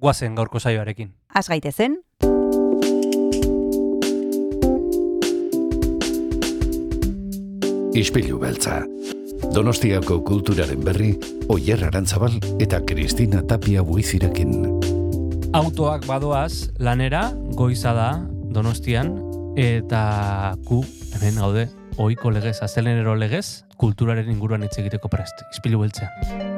guazen gaurko saioarekin. Az gaitezen, Ispilu beltza. Donostiako kulturaren berri, Oyer Arantzabal eta Kristina Tapia buizirekin. Autoak badoaz, lanera, goiza da, donostian, eta ku, hemen gaude, oiko legez, azelenero legez, kulturaren inguruan hitz egiteko prest, izpilu beltzean.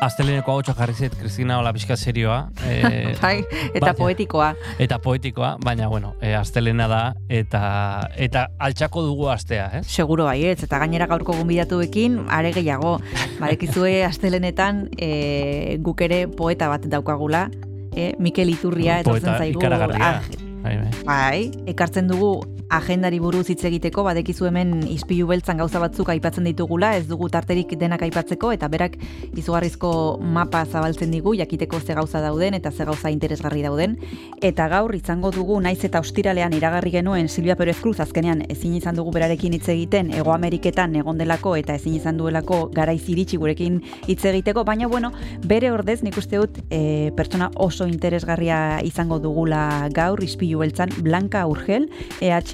Azteleneko hau jarri zait, Kristina, hola pixka serioa. Eh, bai, eta baina- poetikoa. eta poetikoa, baina, bueno, e, astelena da, eta eta altxako dugu astea, eh? Seguro baietz, eta gainera gaurko gonbidatuekin, are gehiago, barekizue astelenetan e, guk ere poeta bat daukagula, e, Mikel Iturria, etortzen Poeta zaigu. ikaragarria. ah, Bai, bai. Bai, ekartzen dugu agendari buruz hitz egiteko, badekizu hemen ispilu beltzan gauza batzuk aipatzen ditugula, ez dugu tarterik denak aipatzeko, eta berak izugarrizko mapa zabaltzen digu, jakiteko ze gauza dauden eta ze gauza interesgarri dauden. Eta gaur izango dugu, naiz eta ostiralean iragarri genuen Silvia Perez Cruz, azkenean ezin izan dugu berarekin hitz egiten, Ego Ameriketan egon delako eta ezin izan duelako garaiz iritsi gurekin hitz egiteko, baina bueno, bere ordez nik uste dut e, pertsona oso interesgarria izango dugula gaur ispilu beltzan Blanca Urgel,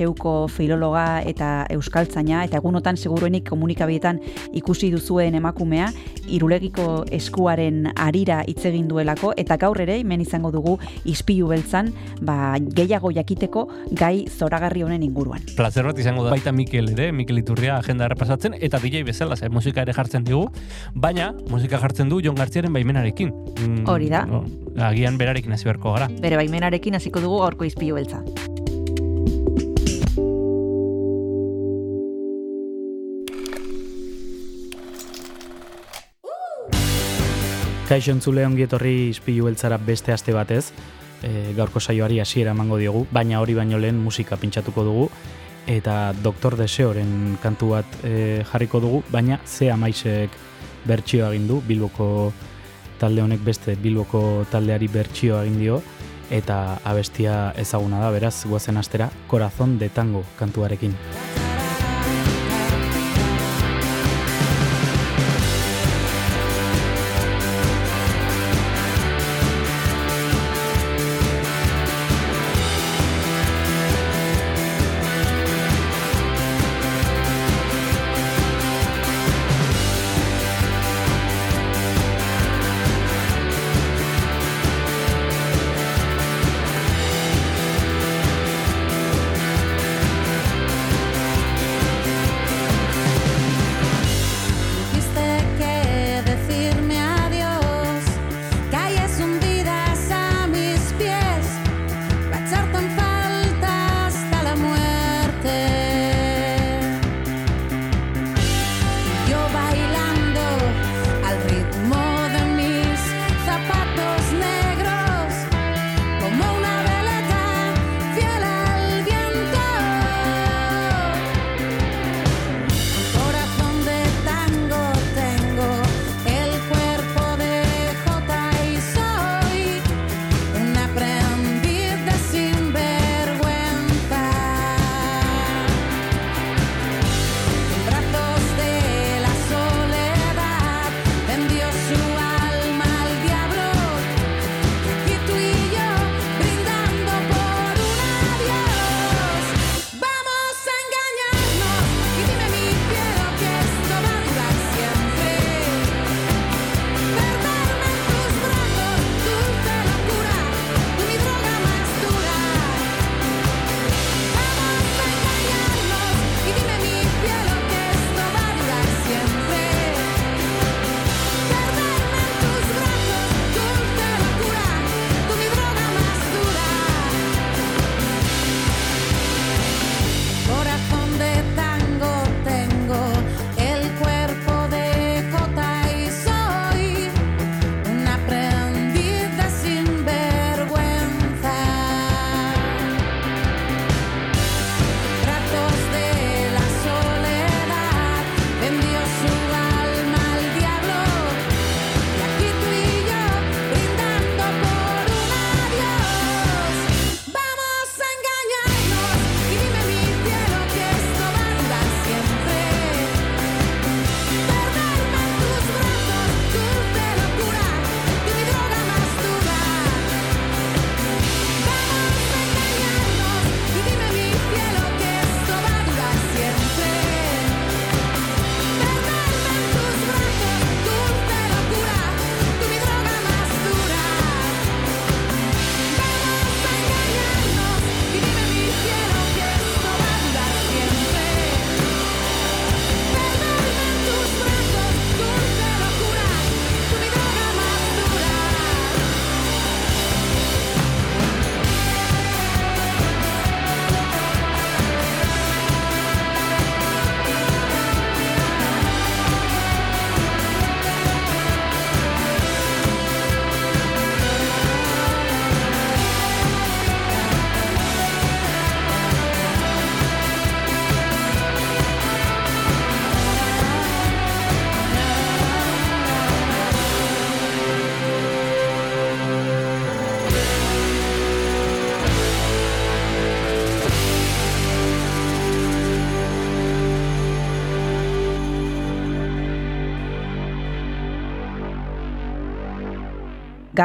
EHUko filologa eta euskaltzaina eta egunotan seguruenik komunikabietan ikusi duzuen emakumea irulegiko eskuaren arira hitz egin duelako eta gaur ere hemen izango dugu ispilu beltzan ba, gehiago jakiteko gai zoragarri honen inguruan. Plazer bat izango da baita Mikel ere, Mikel Iturria agenda errepasatzen, eta DJ bezala, ze musika ere jartzen digu, baina musika jartzen du Jon Gartziaren baimenarekin. Mm, Hori da. no, agian berarekin hasi beharko gara. Bere baimenarekin hasiko dugu gaurko ispilu beltza. Kaixo entzule ongi etorri ispilu beltzara beste aste batez, e, gaurko saioari hasiera emango diogu, baina hori baino lehen musika pintsatuko dugu, eta Doktor Deseoren kantu bat e, jarriko dugu, baina ze amaisek bertsioa egin du, Bilboko talde honek beste Bilboko taldeari bertsioa egin dio, eta abestia ezaguna da, beraz, guazen astera, Corazón de Tango kantuarekin.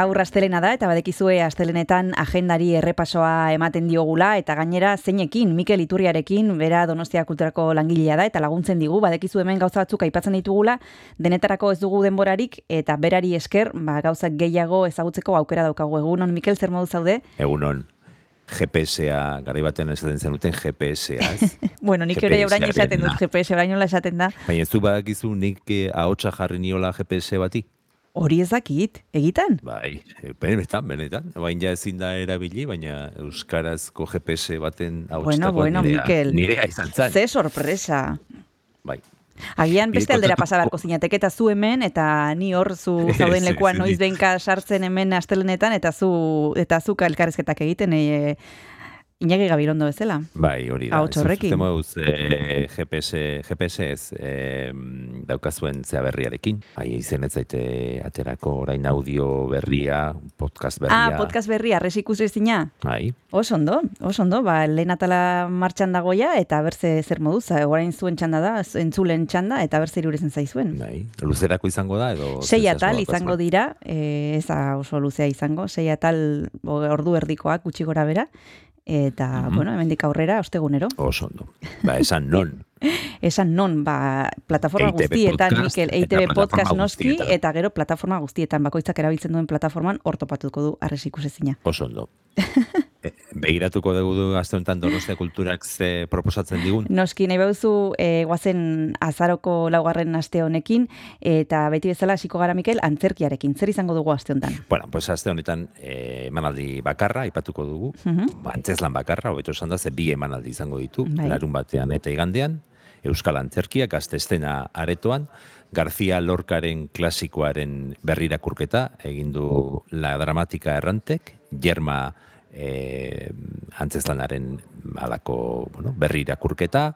Gaur astelena da eta badekizue astelenetan agendari errepasoa ematen diogula eta gainera zeinekin Mikel Iturriarekin bera Donostia Kulturako langilea da eta laguntzen digu badekizu hemen gauza batzuk aipatzen ditugula denetarako ez dugu denborarik eta berari esker ba gauzak gehiago ezagutzeko aukera daukagu. Egunon Mikel zer modu zaude? Egunon. GPS-a, gari baten esaten zenuten GPS-a, bueno, nik ere orain esaten dut GPS, orain nola esaten da. Baina ez du badakizu nik eh, ahotsa jarri niola GPS bati? Hori ez dakit, egitan? Bai, benetan, benetan. Baina ezin da erabili, baina Euskarazko GPS baten ahotsa bueno, bueno, nirea, Mikel, nirea izan zan. Ze sorpresa. Bai. Agian beste aldera kontatu- pasa beharko zinatek eta zu hemen eta ni hor zu zauden lekuan noiz behinka sartzen hemen astelenetan eta zu eta zu elkarrezketak egiten e, Iñaki Gabirondo bezala. Bai, hori da. Zuten moduz, eh, GPS, GPS ez eh, daukazuen zea berriarekin. Bai, izen ez zaite aterako orain audio berria, podcast berria. Ah, podcast berria, res ikusi ezina? Bai, Oso ondo, oso ondo, ba, lehen atala martxan dagoia eta berze zer moduz, eh, orain zuen txanda da, entzulen txanda eta berze irurezen zaizuen. bai. Luzerako izango da edo... Sei atal izango dira, e, ez da oso luzea izango, sei atal ordu erdikoak gutxi gora bera, eta, Mhm. bueno, hemendik aurrera, ostegunero. Oso ondo. Ba, esan non. Esan non, ba, plataforma EITB guztietan, podcast Mikel, EITB plataforma podcast noski, guztietan. eta gero plataforma guztietan, bakoitzak erabiltzen duen plataforman, ortopatuko du arrez ikusezina. Oso ondo. E, begiratuko dugu du aste honetan Donostia kulturak ze proposatzen digun. Noski, nahi bauzu, e, guazen azaroko laugarren aste honekin, eta beti bezala hasiko gara, Mikel, antzerkiarekin. Zer izango dugu aste honetan? Bueno, pues aste honetan eh, emanaldi bakarra aipatuko dugu. Mhm. Ba, antzeslan bakarra, hobeto esan da, ze bi emanaldi izango ditu, Bai. larun batean eta igandean, Euskal Antzerkia, gazte estena aretoan, García Lorcaren klasikoaren berrirakurketa, egin du La Dramatika Errantek, Jerma eh, antzeslanaren alako bueno, berrirakurketa,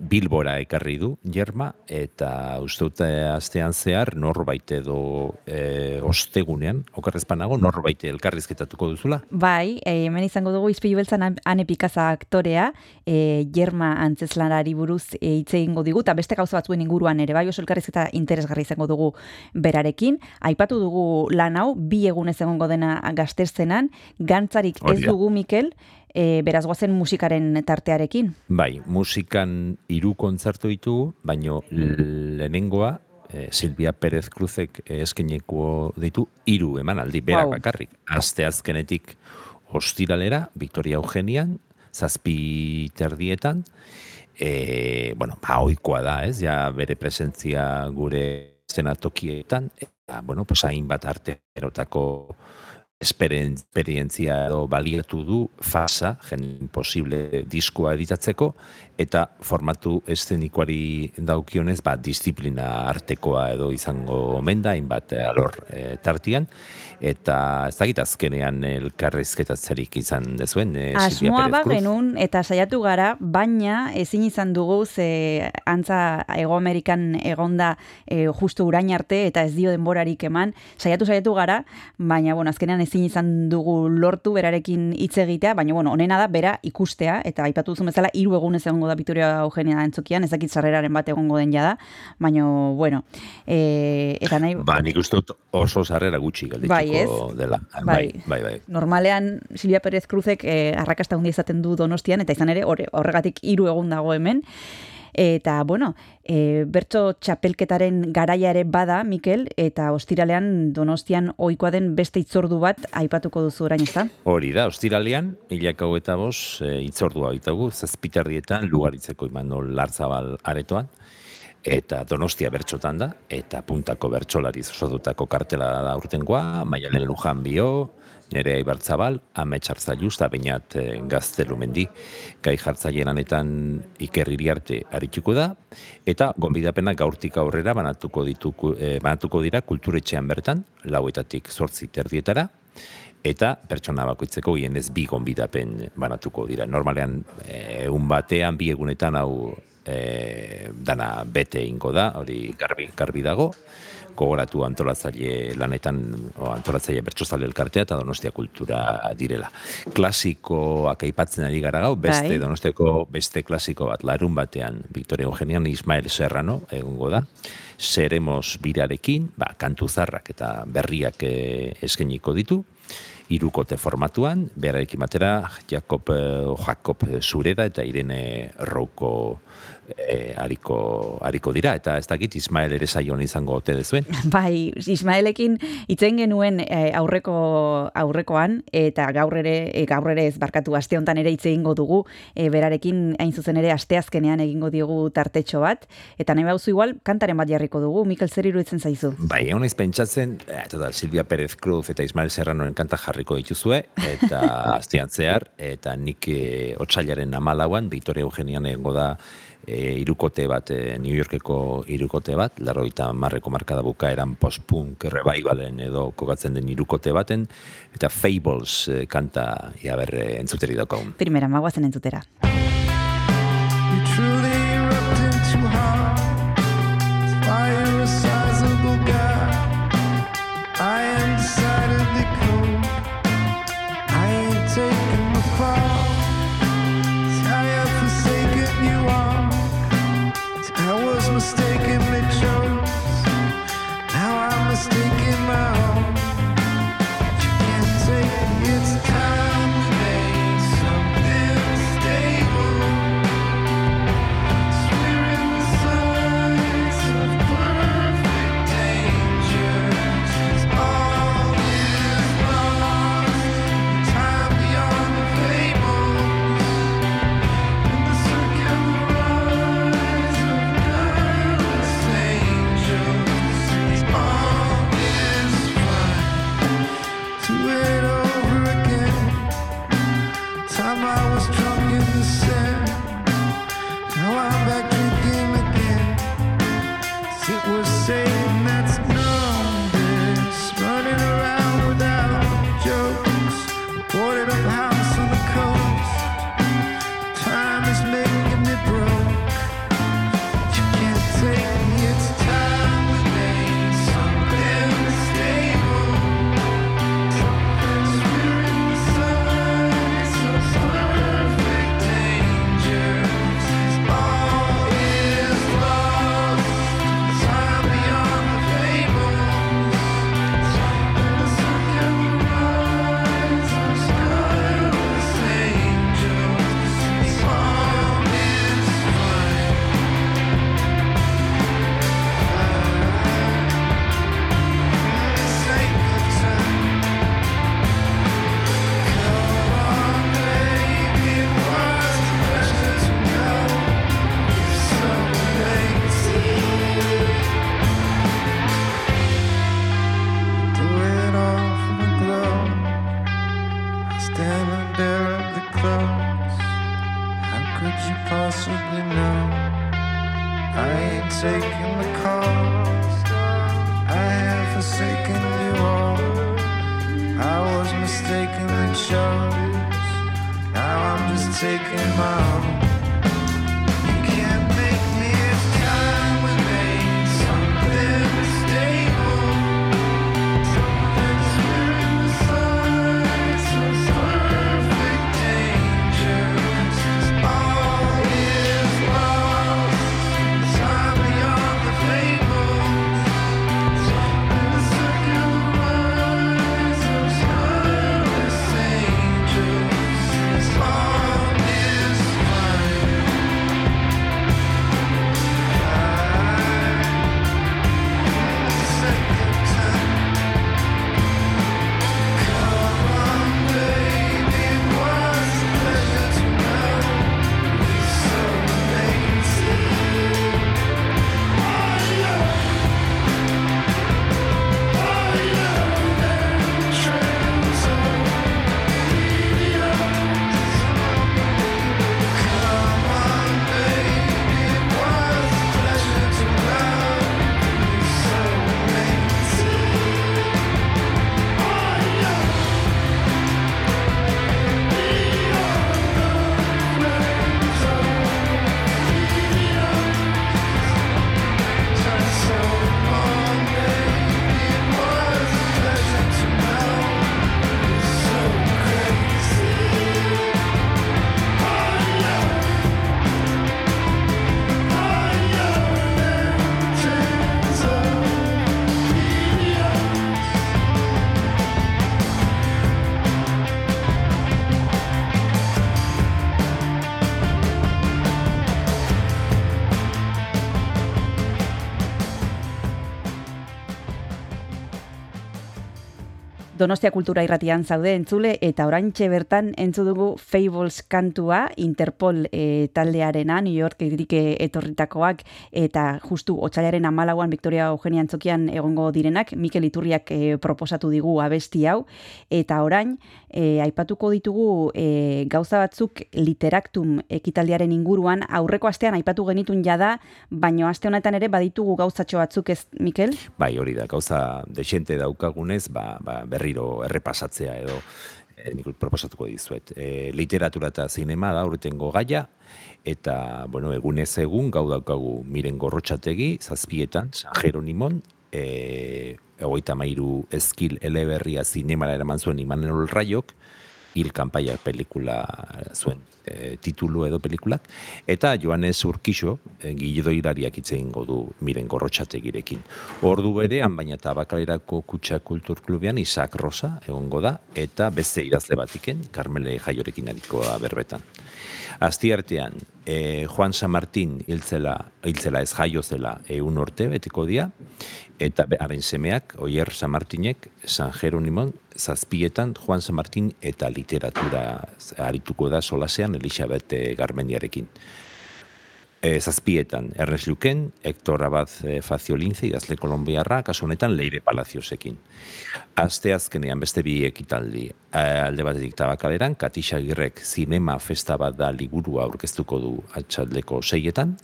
Bilbora ekarri du, Jerma, eta uste dute astean zehar norbait edo e, ostegunean, okarrezpanago, norbait elkarrizketatuko duzula. Bai, e, hemen izango dugu izpilu beltzan An- ane pikaza aktorea, e, Jerma antzeslanari buruz e, hitz egingo digu, eta beste gauza batzuen inguruan ere, bai oso elkarrizketa interesgarri izango dugu berarekin. Aipatu dugu lan hau, bi egunez egongo dena gazterzenan, gantzarik ez Hori da. dugu, Mikel, e, beraz goazen musikaren tartearekin. Bai, musikan hiru kontzertu ditugu, baino lehenengoa, eh, Silvia Pérez Cruzek eskeneko ditu hiru emanaldi berak Wow. bakarrik. Aste azkenetik ostiralera, Victoria Eugenian, zazpi terdietan, e, bueno, ba, ohikoa da, ez, ja bere presentzia gure zenatokietan, eta, bueno, pues hainbat arte erotako esperientzia edo baliatu du fasa, gen posible diskoa editatzeko, eta formatu eszenikoari daukionez, ba, disiplina artekoa edo izango omen da, hainbat alor eh, tartian, eta ez dakit azkenean elkarrizketatzerik izan dezuen, Silvia Asmoa ba genuen eta saiatu gara, baina ezin izan dugu ze antza Ego Amerikan egonda e, justu urain arte eta ez dio denborarik eman. Saiatu saiatu gara, baina bueno, azkenean ezin izan dugu lortu berarekin hitz egitea, baina bueno, onena da bera ikustea eta aipatu duzun bezala hiru egunez egongo da Victoria Eugenia entzukian, ez dakit sarreraren bat egongo den jada, baina bueno, e, eta nahi Ba, nik uste oso sarrera gutxi geldituko Bai, ez? dela. Bai. bai, bai. normalean Silvia Pérez Cruzek eh, arrakasta handia izaten du Donostian eta izan ere horre- horregatik hiru egun dago hemen. Eta, bueno, e, bertso txapelketaren garaia ere bada, Mikel, eta ostiralean Donostian ohikoa den beste itzordu bat aipatuko duzu orain, ez da? Hori da, ostiralean, hilak hau eta bos, e, itzordua baitagu, zazpitardietan, lugaritzeko imanol lartzabal aretoan, eta donostia bertxotan da, eta puntako bertxolari osotutako kartela da urtengoa, Maialen Lujan bio, nere Ibartzabal, Amets Arzailuz, eta e, gaztelumendi, gai jartzaileen lanetan Iker Iriarte arituko da, eta gonbidapenak gaurtik aurrera banatuko, dituko, e, banatuko dira kulturetxean bertan, lauetatik zortzi terdietara, eta pertsona bakoitzeko gehienez bi gonbidapen banatuko dira. Normalean, eh, egun batean, bi egunetan hau e, dana bete ingo da, hori garbi, garbi dago, gogoratu antolatzaile lanetan, o, antolatzaile bertsozale elkartea eta donostia kultura direla. Klasikoak aipatzen ari gara gau, beste Bai. donostiako beste klasiko bat, larun batean, Victoria Eugenian, Ismael Serrano, egongo da, seremos birarekin, ba, kantu zarrak eta berriak eh, eskainiko ditu, irukote formatuan, berarekin batera, Jakob, eh, Jakob Zureda eta Irene Rouko eh, ariko, ariko dira, eta ez dakit Ismael ere saion izango ote dezuen. Bai, Ismaelekin itzen genuen eh, aurreko aurrekoan eta gaur ere eh, gaur ere ez barkatu aste hontan ere hitz egingo dugu. Eh, berarekin hain zuzen ere asteazkenean egingo diogu tartetxo bat. Eta nahi bauzu igual kantaren bat jarriko dugu. Mikel zer iruditzen zaizu? Bai, egon naiz pentsatzen, total, Silvia Pérez Cruz eta Ismael Serranoren kanta jarriko dituzue, eta astean zehar, eta nik e, otxailaren amalauan, Victoria Eugenian egongo da e, irukote bat, e, New Yorkeko irukote bat, larroita marreko markada bukaeran post-punk revivalen edo kokatzen den irukote baten, eta Fables e, kanta iaber e, entzuteri daukagun. primera magoazen entzutera You Mistaken and chose. Now I'm just taking my own. Donostia Kultura Irratian zaude entzule eta oraintxe bertan entzu dugu Fables kantua Interpol e, taldearena New York edirike etorritakoak eta justu otsailaren 14an Victoria Eugenia Antzokian egongo direnak Mikel Iturriak e, proposatu digu abesti hau. Eta orain e, aipatuko ditugu e, gauza batzuk literaktum ekitaldiaren inguruan. Aurreko astean aipatu genitun jada baino aste honetan ere baditugu gauzatxo batzuk ez Mikel? Bai, hori da, gauza desente daukagunez, ba, ba, berriro errepasatzea edo e, nik proposatuko dizuet. E, literatura eta zinema da urtengo gaia, eta, bueno, egunez egun, gau daukagu miren gorrotxategi, zazpietan, San Jeronimon, e, egoita mairu eskil eleberria zinemara eraman zuen Imanol Raiok, hil kanpaia pelikula zuen e, titulu edo pelikulak, eta Joanes Urkixo, e, gidoilariak hitz egingo du miren gorrotxategirekin. Ordu berean, baina tabakalerako kutsa kulturklubian Isaac Rosa egongo da, eta beste idazle batiken, Carmele Jaiorekin arikoa berbetan. Asti artean, e, Juan San Martín hiltzela, hiltzela ez jaio zela eun urte betiko dia, eta haren semeak, Oier San Martinek, San Jeronimon, zazpietan Juan San Martín eta literatura arituko da solasean Elisabete Garmeniarekin. E, zazpietan, Ernest Luken, Hector Abad e, Faciolince, idazle kolombiarra, kasu honetan Leire Palaziosekin. Aste azkenean beste bi ekitaldi. E, alde batetik tabakaleran, Katisa Girrek zinema festa bat da liburua aurkeztuko du atxaldeko seietan,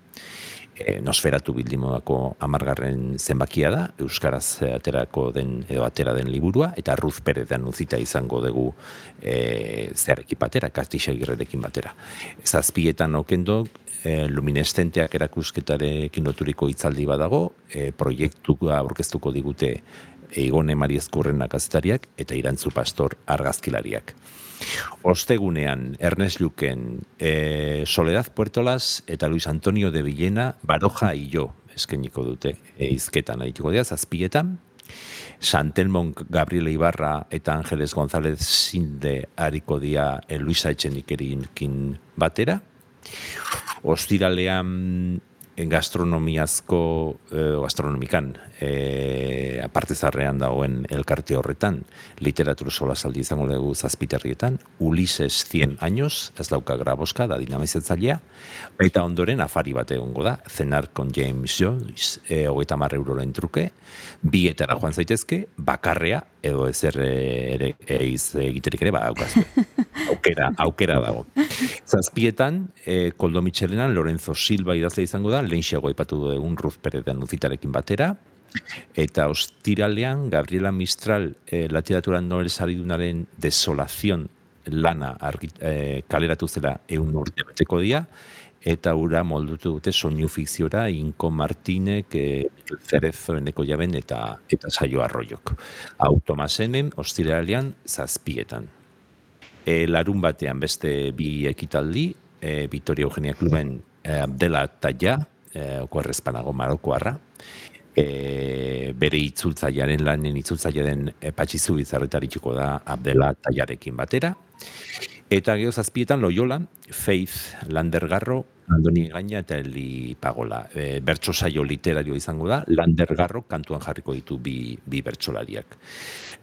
e, Nosferatu bildimodako amargarren zenbakia da, Euskaraz eh, aterako den edo atera den liburua, eta Ruz Peretan uzita izango dugu e, zerrekin batera, Katixagirrerekin batera. Zazpietan okendo, e, luminestenteak erakusketarekin loturiko hitzaldi badago, e, proiektua aurkeztuko digute Eigone Mariezkurren akazitariak eta Irantzu Pastor argazkilariak. Ostegunean, Ernest Luken, e, Soledad Puertolas eta Luis Antonio de Villena, Baroja yo, eskeniko dute, e, izketan ahituko dira, zazpietan. Santelmon Gabriel Ibarra eta Ángeles González Sinde hariko dia e, Luisa Etxenikerinkin batera. Ostiralean gastronomiazko eh, gastronomikan eh, aparte zarrean dagoen elkarte horretan literatur sola saldi izango dugu zazpiterrietan Ulises 100 años ez dauka graboska da dinamizetzailea eta ondoren afari bat egongo da cenar con James Joyce eh, hogeita mar euroren truke bietara joan zaitezke bakarrea edo ezer eh, ere eiz egiterik ere badaukazue aukera, aukera dago. Zazpietan, eh, Koldo Michelenan, Lorenzo Silva idazle izango da, lehen xago ipatu dugun Ruz Peretan uzitarekin batera, eta ostiralean, Gabriela Mistral, eh, literaturan Nobel saridunaren desolazion lana argi, eh, kaleratu zela eun urte beteko dia, eta ura moldutu dute soinu fikziora Inko Martinek, e, Cerezo Eneko Jaben eta eta Saio Arroiok. Automasenen ostiralean zazpietan. E, larun batean beste bi ekitaldi, e, Vitoria Eugenia Kluben e, Abdela Taia, e, okorrezpanago marokoarra, e, bere itzultzaiaren lanen itzultzaiaren e, patxizu bizarretarituko da Abdela Taiarekin batera. Eta gero zazpietan Loyolan, Faith Landergarro, Andoni Gaina eta Eli Pagola. E, bertso saio literario izango da, Landergarro kantuan jarriko ditu bi, bi bertsolariak.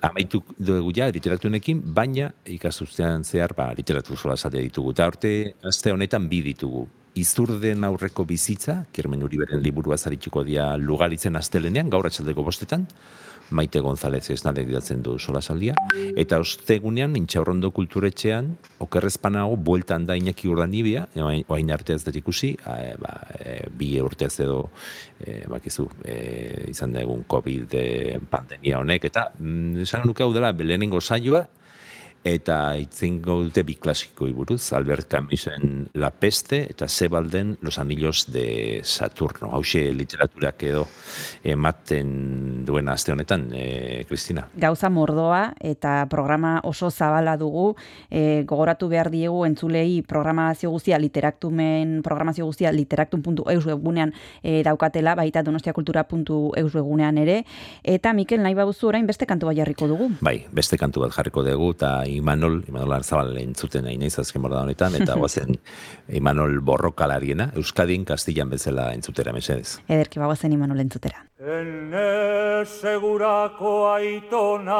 Amaitu dugu ja literatunekin, baina ikasuztean zehar ba, literatur sola ditugu. Eta orte, aste honetan bi ditugu. Izurden aurreko bizitza, Kirmen Uriberen liburua zarituko dia lugaritzen astelenean, gaur atxaldeko bostetan, Maite González ez nade gidatzen du solasaldia, eta ostegunean intxaurrondo kulturetxean, okerrezpanago, bueltan da Iñaki Urdanibia, oain arte ez dut ikusi, e, ba, e, bi urtez edo, e, bakizu, e, izan da egun COVID e, pandemia honek, eta mm, esan nuke hau dela, lehenengo saioa, eta itzingo dute bi klasikoi buruz, Albert Camusen La Peste eta Sebalden Los Anillos de Saturno. Hauxe literaturak edo ematen duen aste honetan, e, Kristina. Gauza mordoa eta programa oso zabala dugu, e, gogoratu behar diegu entzulei programazio guztia literaktumen programazio guztia literaktun.eus webunean e, daukatela, baita donostiakultura.eus webunean ere, eta Mikel nahi babuzu orain beste kantu bat jarriko dugu. Bai, beste kantu bat jarriko dugu, eta Imanol, Imanol Arzabal entzuten nahi naiz azken morda honetan, eta guazen Imanol borrokalariena, Euskadin, Kastillan bezala entzutera, mesedez. Ederki bagoazen Imanol entzutera. Ene segurako aitonak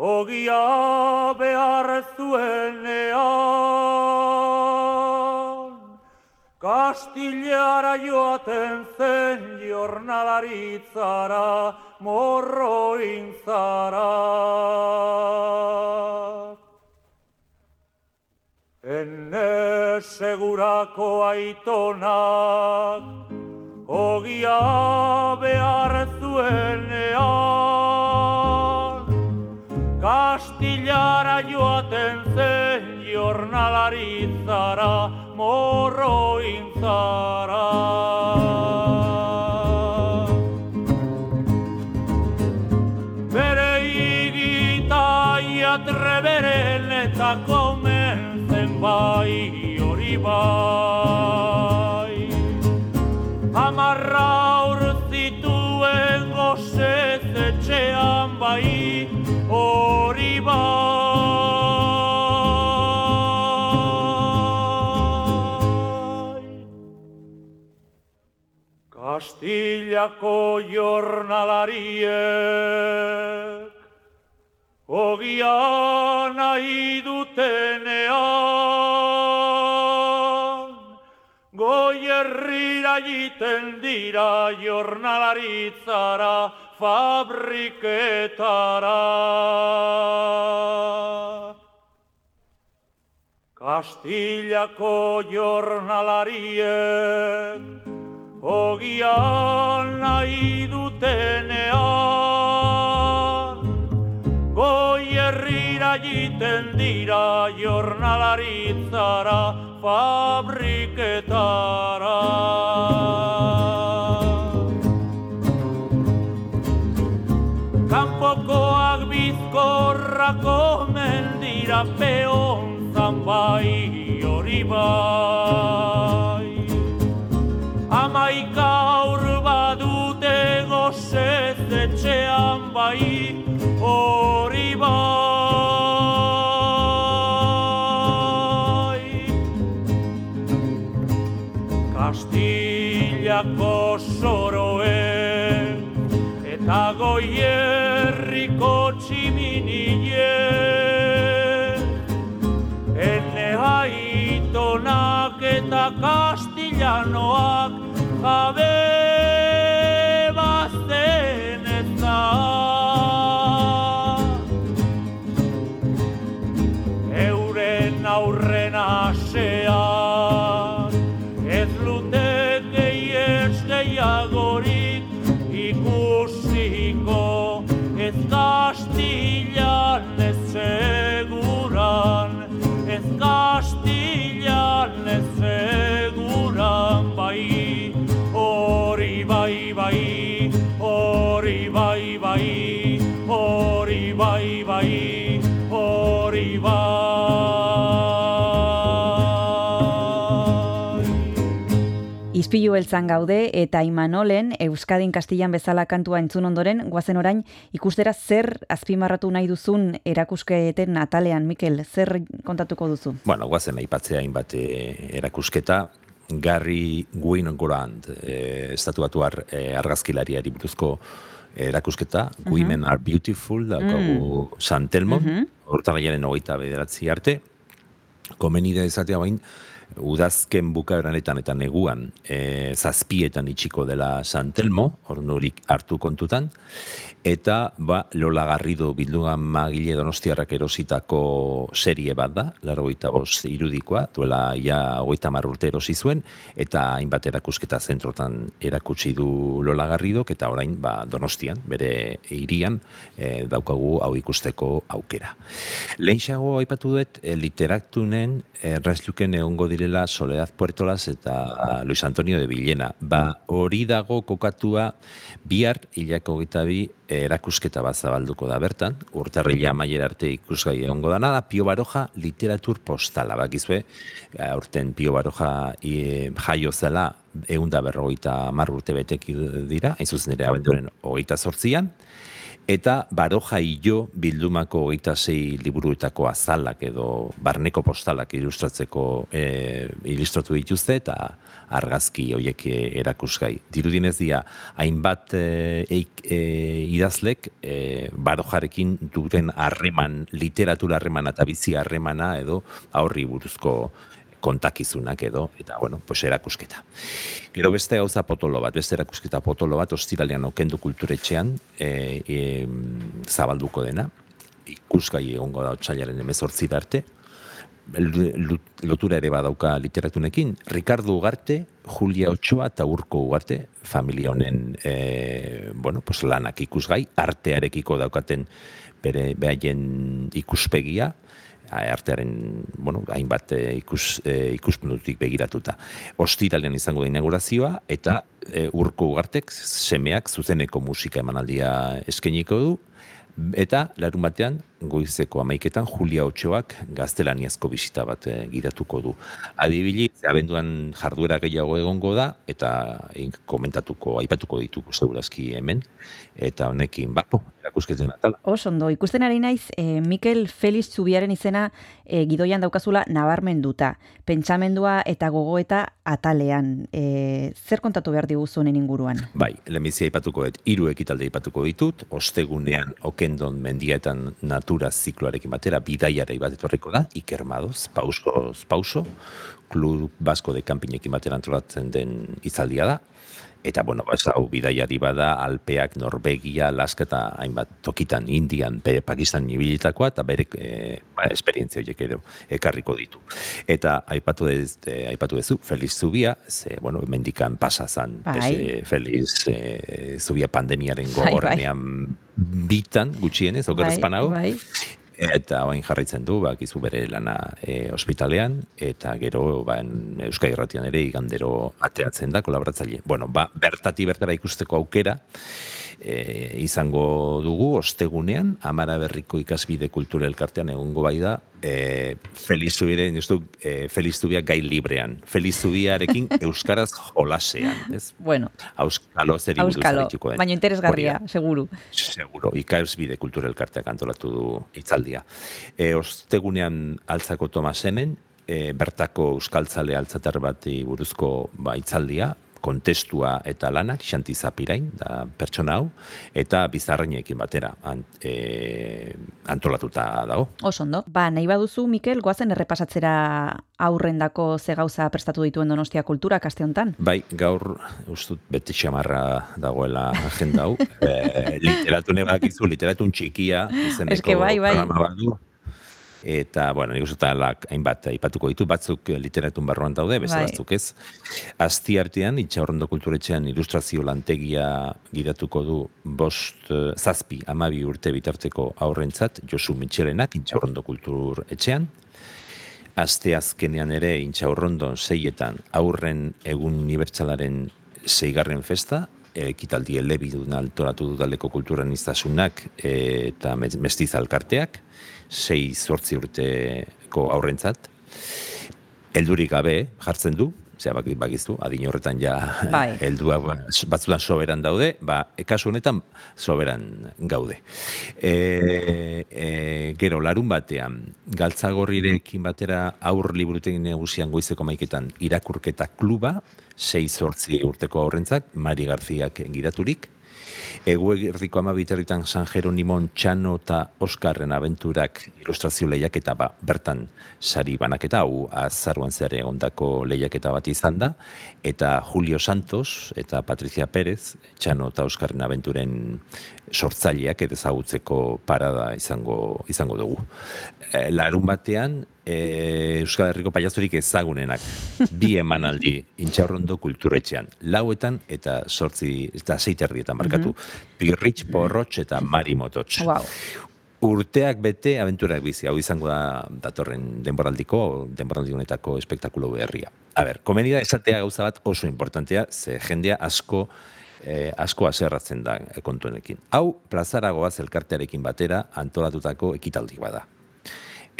Ogia behar zuenean Kastilara joaten zen jornalaritzara morrointzara Ene segurako aitonak Ogia behar zuenean. Kastilara joaten zen jornalaritzara morrointzara Bere Kastillako jornalariek Ogia nahi dutenean Goi herrira egiten dira jornalaritzara fabriketara. Kastillako jornalariek ogia nahi dutenean Goi herrira egiten dira jornalaritzara fabriketara. Kanpokoak bizkorrako mendira peonzan bai hori bai. Bai hori bai. Kastillako soroen eta goierriko tximinien Ene haitonak eta kastillanoak jabe Ispilu beltzan gaude eta Imanolen Euskadin Kastillan bezala kantua entzun ondoren goazen orain ikustera zer azpimarratu nahi duzun erakusketen atalean Mikel zer kontatuko duzu? Bueno, guazen aipatzea hainbat eh, erakusketa, Gary Winogrand, eh, estatuatuar eh, argazkilariari buruzko erakusketa, Women are Beautiful, daukagu San Telmo, urtarrilaren hogeita bederatzi arte, komeni da ezatea bain, udazken bukaeranetan eta neguan e, zazpietan itxiko dela San Telmo, ordurik hartu kontutan, eta ba, Lola Garrido bildugan magile donostiarrak erositako serie bat da, laro bost irudikoa, duela ja hogeita mar urte erosi zuen, eta hainbat erakusketa zentrotan erakutsi du Lola Garridok, eta orain ba, donostian, bere hirian, e, daukagu hau ikusteko aukera. Lehenxago aipatu dut, e, literatunen errazluken egongo direla Soledad Puertolas eta Luis Antonio de Villena. Ba, hori dago kokatua bihar hilako gita bi erakusketa bat zabalduko da bertan, urtarrila maiera arte ikusgai egongo dana da, Pio Baroja literatur postala, bakizue, aurten Pio Baroja e, jaio zela eunda berrogeita mar urte betek dira, hain zuzen ere abenduren hogeita sortzian, eta baroja hilo bildumako hogeita zei liburuetako azalak edo barneko postalak ilustratzeko e, ilustratu dituzte eta argazki horiek erakusgai. Dirudinez dira, hainbat e, e, idazlek e, barojarekin duten harreman, literatura harremana eta bizi harremana edo aurri buruzko kontakizunak edo, eta, bueno, pues erakusketa. Gero beste gauza potolo bat, beste erakusketa potolo bat, ostiralean okendu kulturetxean e, e, zabalduko dena, ikusgai egongo da otxailaren emezortzi arte, lotura ere badauka literatunekin, Ricardo Ugarte, Julia Ochoa eta Urko Ugarte, familia honen e, bueno, pues lanak ikusgai, artearekiko daukaten bere behaien ikuspegia, artearen, bueno, hainbat e, ikus, e, ikuspuntutik begiratuta. Ostiralean izango da inaugurazioa, eta e, urko ugartek semeak zuzeneko musika emanaldia eskeniko du, eta larun batean, goizeko amaiketan, Julia Otxoak gaztelaniazko bisita bat e, gidatuko du. Adibili, abenduan jarduera gehiago egongo da, eta komentatuko, aipatuko dituko segurazki hemen, eta honekin, bapo, erakusketen atala. Osondo, ikusten ari naiz, e, Mikel Felix Zubiaren izena e, gidoian daukazula nabarmenduta. Pentsamendua eta gogoeta atalean. E, zer kontatu behar diguzu honen inguruan? Bai, lehenbizia aipatuko dut, hiru ekitalde aipatuko ditut, ostegunean okendon mendietan natura zikloarekin batera, bidaiara bat etorriko da, Iker Madoz, pauskoz pauso, klub basko de kampinekin batera antolatzen den izaldia da, Eta, bueno, ba, hau bidaiari bada, Alpeak, Norvegia, Alaska eta hainbat tokitan, Indian, Pakistan nibilitakoa, eta bere e, ba, esperientzia horiek edo ekarriko ditu. Eta aipatu, dez, e, aipatu dezu, Feliz Zubia, ze, bueno, mendikan pasa zan, Bai. e, Feliz e, Zubia pandemiaren Bai, bai. gogorrenean bitan, gutxienez, okerrezpan hau, bai. Eta orain jarraitzen du, ba, gizu bere lana e, ospitalean, eta gero ba, en Euskal Irratian ere igandero ateatzen da, kolaboratzaile. Bueno, ba, bertati bertara ikusteko aukera, e, izango dugu, ostegunean, Amara Berriko ikasbide kultura elkartean egongo bai da, e, Feliz Zubiaren, ez du, e, Feliz Zubia gai librean. Feliz Zubiarekin Euskaraz jolasean, ez? Bueno, Auskalo arituko den. baina interesgarria, Hori da. seguru. Seguro, ikausbide kultura elkarteak antolatu du hitzaldia. E, ostegunean altzako Tomasenen, e, bertako euskaltzale altzatar bati buruzko ba, hitzaldia, kontestua eta lanak, xanti zapirain, da pertsona hau, eta bizarreinekin batera ant, e, antolatuta dago. Osondo. Ba, nahi baduzu, Mikel, goazen errepasatzera aurrendako ze gauza prestatu dituen Donostia Kultura kaste hontan. Bai, gaur, ustut, beti xamarra dagoela agenda hau. e, literatune bakizu, literatun txikia, izeneko Eske bai, bai. programa bat. Eta, bueno, nik uste hainbat aipatuko ditu, batzuk eh, literatun barruan daude, beste Bai. batzuk ez. Azti artean, itxaurrondo kulturetxean ilustrazio lantegia gidatuko du bost, eh, zazpi, amabi urte bitarteko aurrentzat, Josu Mitxelenak, itxaurrondo kultur etxean. Aste azkenean ere, intxaurrondon seietan aurren egun unibertsalaren zeigarren festa, ekitaldi elebidun altoratu dudaleko kulturan iztasunak eta mez- mestiza alkarteak, sei zortzi urteko aurrentzat. Heldurik gabe jartzen du, zera bak, bakizu, adin horretan ja Bai. heldua batzutan soberan daude, ba, kasu honetan soberan gaude. E, e, gero, larun batean, galtzagorrirekin batera aur liburutegi negusian goizeko maiketan irakurketa kluba, sei zortzi urteko aurrentzak, Mari Garziak gidaturik, Eguerdiko ama biterritan San Jeronimon Txano eta Oskarren abenturak ilustrazio lehiaketa ba, bertan sari banaketa, hau azaruan zer egondako lehiaketa bat izan da, eta Julio Santos eta Patricia Pérez, Txano eta Oskarren abenturen sortzaileak eta ezagutzeko parada izango, izango dugu. E, larun batean, e, Euskal Herriko paiazurik ezagunenak bi emanaldi intxaurrondo kulturetxean. Lauetan eta sortzi, eta zeiterdietan markatu. Pirritx, Porrotx eta Mari Mototx. Wow. Urteak bete abenturak bizi, hau izango da datorren denboraldiko, denboraldi honetako espektakulo berria. A ber, komeni da esatea gauza bat oso importantea, ze jendea asko eh, asko aserratzen da kontuenekin. Hau, plazaragoaz elkartearekin batera antolatutako ekitaldi bada.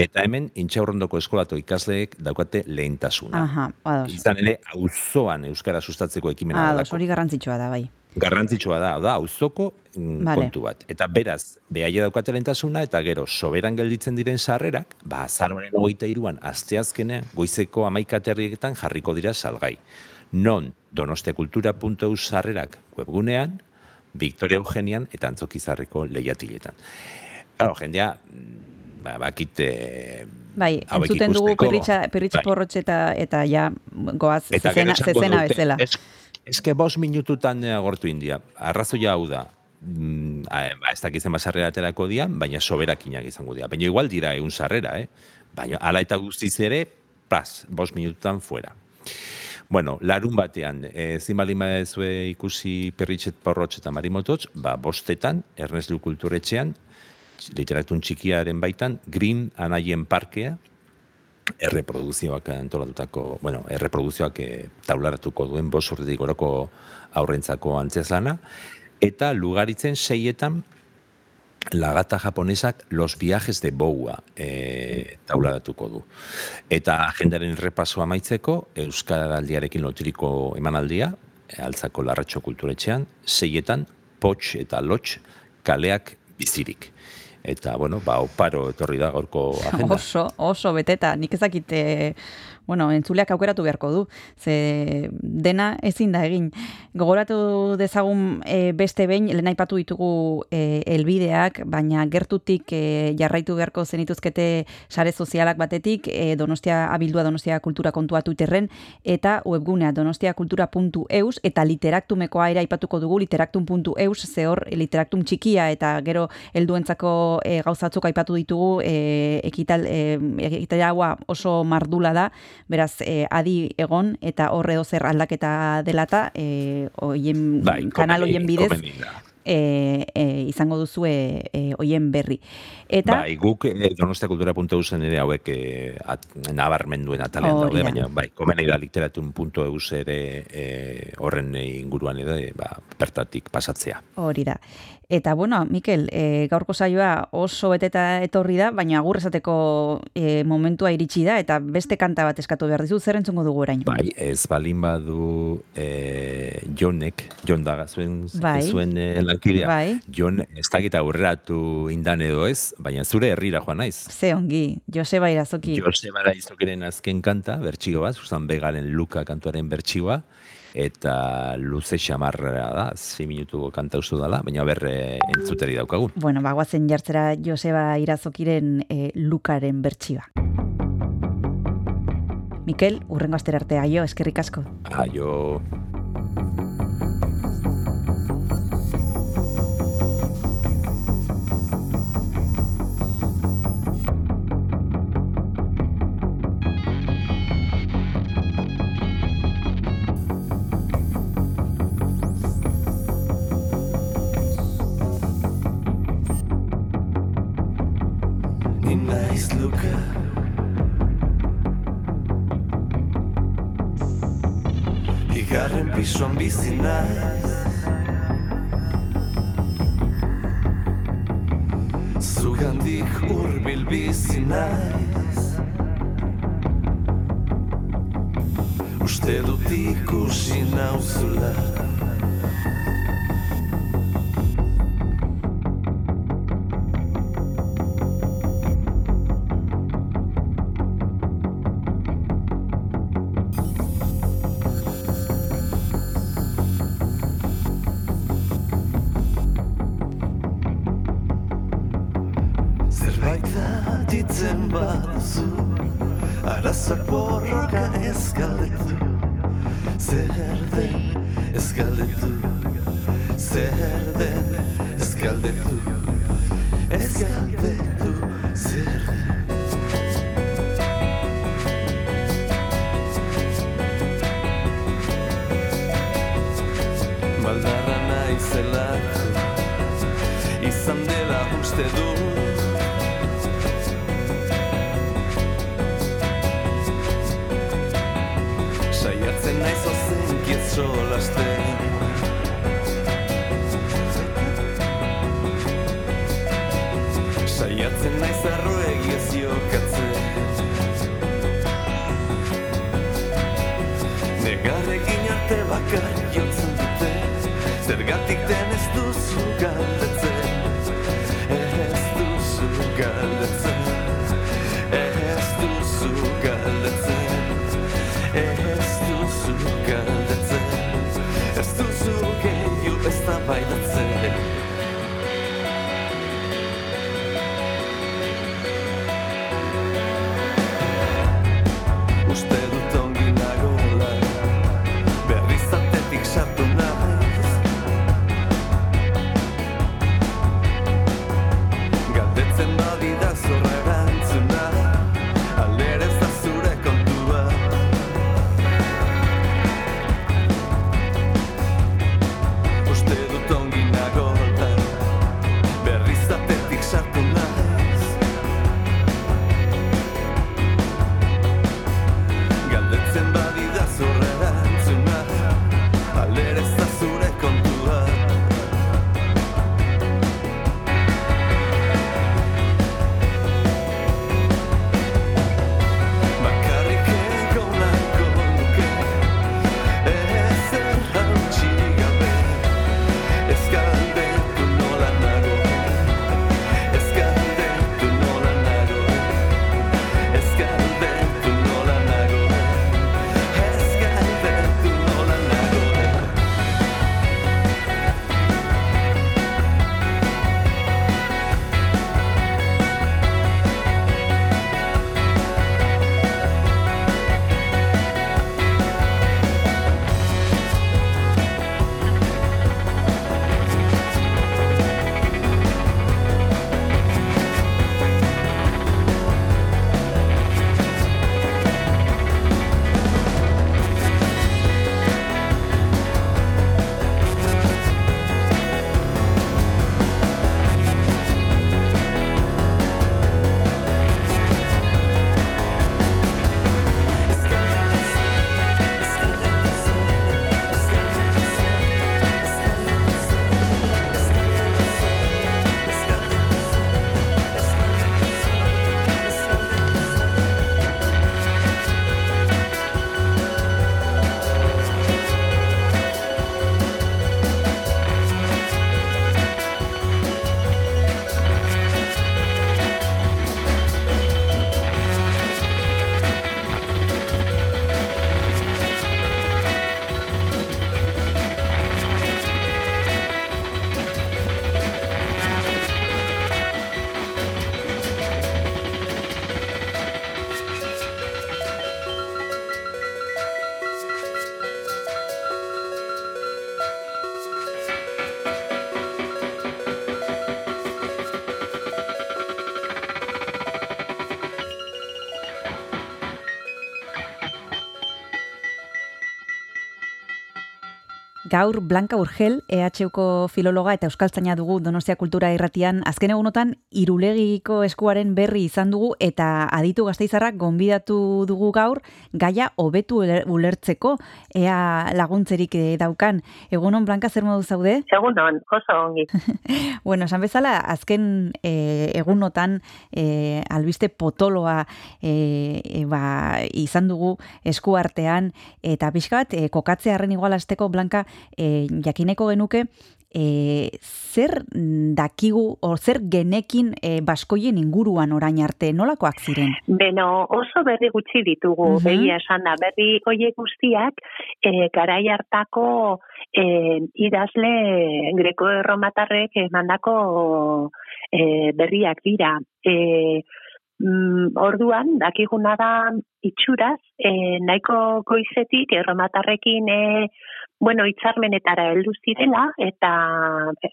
Eta hemen, intxaurrondoko eskolatu ikasleek daukate lehentasuna. Aha, ados. Izan ere, auzoan Euskara sustatzeko ekimena Ados, delako. hori garrantzitsua da, bai. garrantzitsua da, da, auzoko mm, Vale. kontu bat. Eta beraz, behaia daukate lehentasuna, eta gero, soberan gelditzen diren sarrerak, ba, azaroaren hogeita iruan, asteazkenean, goizeko amaikaterrietan jarriko dira salgai. Non, donostiakultura.eu sarrerak webgunean, Victoria Eugenian eta Antzokizarreko lehiatiletan. Claro, jendea, ba, bakite... Bai, hauek entzuten dugu perritxa, perritxa Bai. porrotxe eta, eta ja goaz Eta zezena, zezena dute, bezala. Ez, eske bost minututan eh, agortu india. Arrazoia hau da. Mm, ba, ez dakizen basarrera aterako dian, baina soberakinak izango dira. Baina igual dira egun sarrera, eh? Baina ala eta guztiz ere, plas, bost minututan fuera. Bueno, larun batean, e, baldin badezue ikusi perritxet porrotx eta marimotots, ba, bostetan, Erneslu Kulturetxean, literatun txikiaren baitan, Green Anaien Parkea, erreproduzioak antolatutako, bueno, erreproduzioak e, taularatuko duen bos urtetik goroko aurrentzako antzezlana, eta lugaritzen seietan la gata japonesak los viajes de Boua e, taularatuko du. Eta agendaren repasoa amaitzeko, Euskaraldiarekin loturiko emanaldia, altzako larratxo kulturetxean, seietan, potx eta lotx kaleak bizirik. Eta, bueno, ba, oparo etorri da gaurko agenda. Oso, oso beteta, nik ezakite, bueno, entzuleak aukeratu beharko du, ze dena ezin da egin. Gogoratu dezagun e, beste behin, lehen aipatu ditugu e, elbideak, baina gertutik e, jarraitu beharko zenituzkete sare sozialak batetik, e, Donostia abildua Donostia Kultura kontua Twitterren, eta webgunea donostiakultura.eus, eta literaktumekoa ere aipatuko dugu, literaktum.eus, ze hor literaktum txikia, eta gero helduentzako e, gauzatzuk aipatu ditugu, e, ekital, e, ekitalaua oso mardula da, beraz, e, adi egon, eta horre zer aldaketa delata, e, oien, Bai, kanal hoien bidez, e, e, izango duzue e, hoien berri. Eta, Bai, guk eh, donostiakultura.eusen ere hauek eh, at, nabarmenduen atalean Hori daude, da. baina bai, komeni da literatun.eus ere eh, horren inguruan ere ba, bertatik pasatzea. Hori da. Eta, bueno, Mikel, e, gaurko saioa oso beteta etorri da, baina agur esateko e, momentua iritsi da, eta beste kanta bat eskatu behar dizu, zer entzungo dugu orain? Bai, ez balin badu eh, Jonek, Jon daga zuen, Bai. zuen eh, lankidea. Bai. Jon, ez dakit aurreratu indan edo ez, baina zure herrira joan naiz. Ze ongi, Joseba Irazoki. Joseba Izokeren azken kanta, bertxigo bat, Susan Begaren Luka kantuaren bertxigoa, eta luze xamarra da, zi minutuko kanta ustu dela, baina berre entzuteri daukagun. Bueno, bagoazen jartzera Joseba Irazokiren e, Lukaren bertsioa. Mikel, urrengo astera arte aio, eskerrik asko. Aio, Bigarren pisuan bizi naiz Zugandik urbil bizi naiz Uste dut ikusi nauzula Gaur Blanca Urgel, EHUko filologa eta euskaltzaina dugu Donostia Kultura Irratian, azken egunotan irulegiko eskuaren berri izan dugu eta aditu gazteizarrak gonbidatu dugu gaur gaia hobetu uler- ulertzeko ea laguntzerik eh, daukan. Egunon Blanca zer modu zaude? Egunon, oso ongi. Bueno, esan bezala, azken e, egunotan e, albiste potoloa e, e, ba, izan dugu eskuartean, eta pixka bat, e, kokatzearen igualazteko, Blanca, e, jakineko genuke, e, zer dakigu, o zer genekin e, baskoien inguruan orain arte, nolakoak ziren? Beno, oso berri gutxi ditugu, Mhm. begia esan da, berri hoiek guztiak e, garai hartako e, idazle greko erromatarrek emandako e, berriak dira. E, mm, orduan, dakiguna da itxuraz, e, nahiko goizetik erromatarrekin e, bueno, hitzarmenetara heldu zirela eta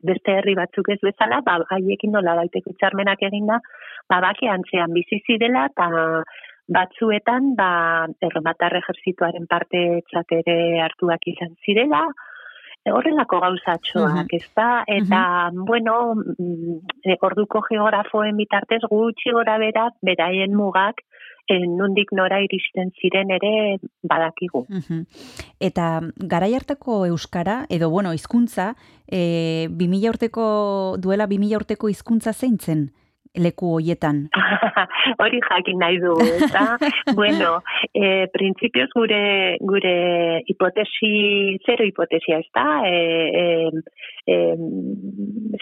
beste herri batzuk ez bezala, ba haiekin nola baiteko hitzarmenak eginda, ba bakeantzean bizi zirela eta batzuetan ba erromatar ejertzituaren parte ere hartuak izan zirela, horrelako gauzatxoak, Mhm. ezta? Eta, bueno, mm, orduko geografoen bitartez gutxi gora bera, beraien mugak, e, nundik nora iristen ziren ere badakigu. Mhm. Eta garai hartako euskara edo bueno, hizkuntza, eh 2000 urteko duela 2000 urteko hizkuntza zein zen leku hoietan? Hori jakin nahi du, eta, bueno, e, printzipioz gure, gure hipotesi, zero hipotesia, ez da, e, e, e,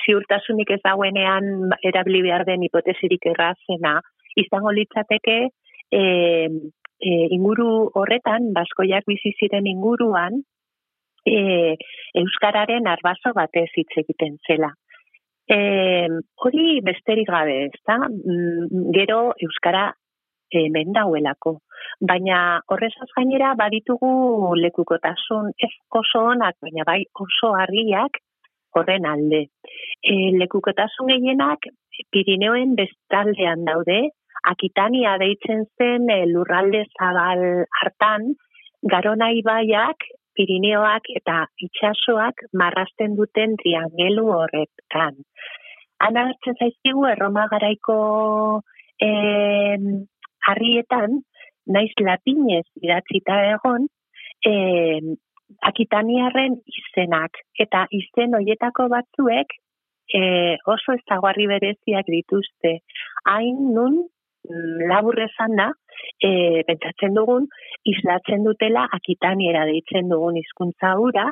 ziurtasunik ez dagoenean erabili behar den hipotesirik errazena, izango litzateke, e, e, inguru horretan, baskoiak bizi ziren inguruan, e, Euskararen arbaso batez hitz egiten zela. E, hori besterik gabe, ez da? Mm, gero Euskara hemen dauelako. Baina horrezaz gainera baditugu lekukotasun ez oso onak, baina bai oso argiak horren alde. E, lekukotasun gehienak Pirineoen bestaldean daude, Akitania deitzen zen e, lurralde zabal hartan, Garona ibaiak Pirineoak eta itsasoak marrasten duten triangelu horretan. Ana hartzen zaizkigu Erroma garaiko eh harrietan naiz latinez idatzita egon eh Akitaniarren izenak eta izen hoietako batzuek e, oso ezaguarri bereziak dituzte. Hain nun labur esan da, e, pentsatzen dugun, islatzen dutela akitaniera deitzen dugun hizkuntza hura,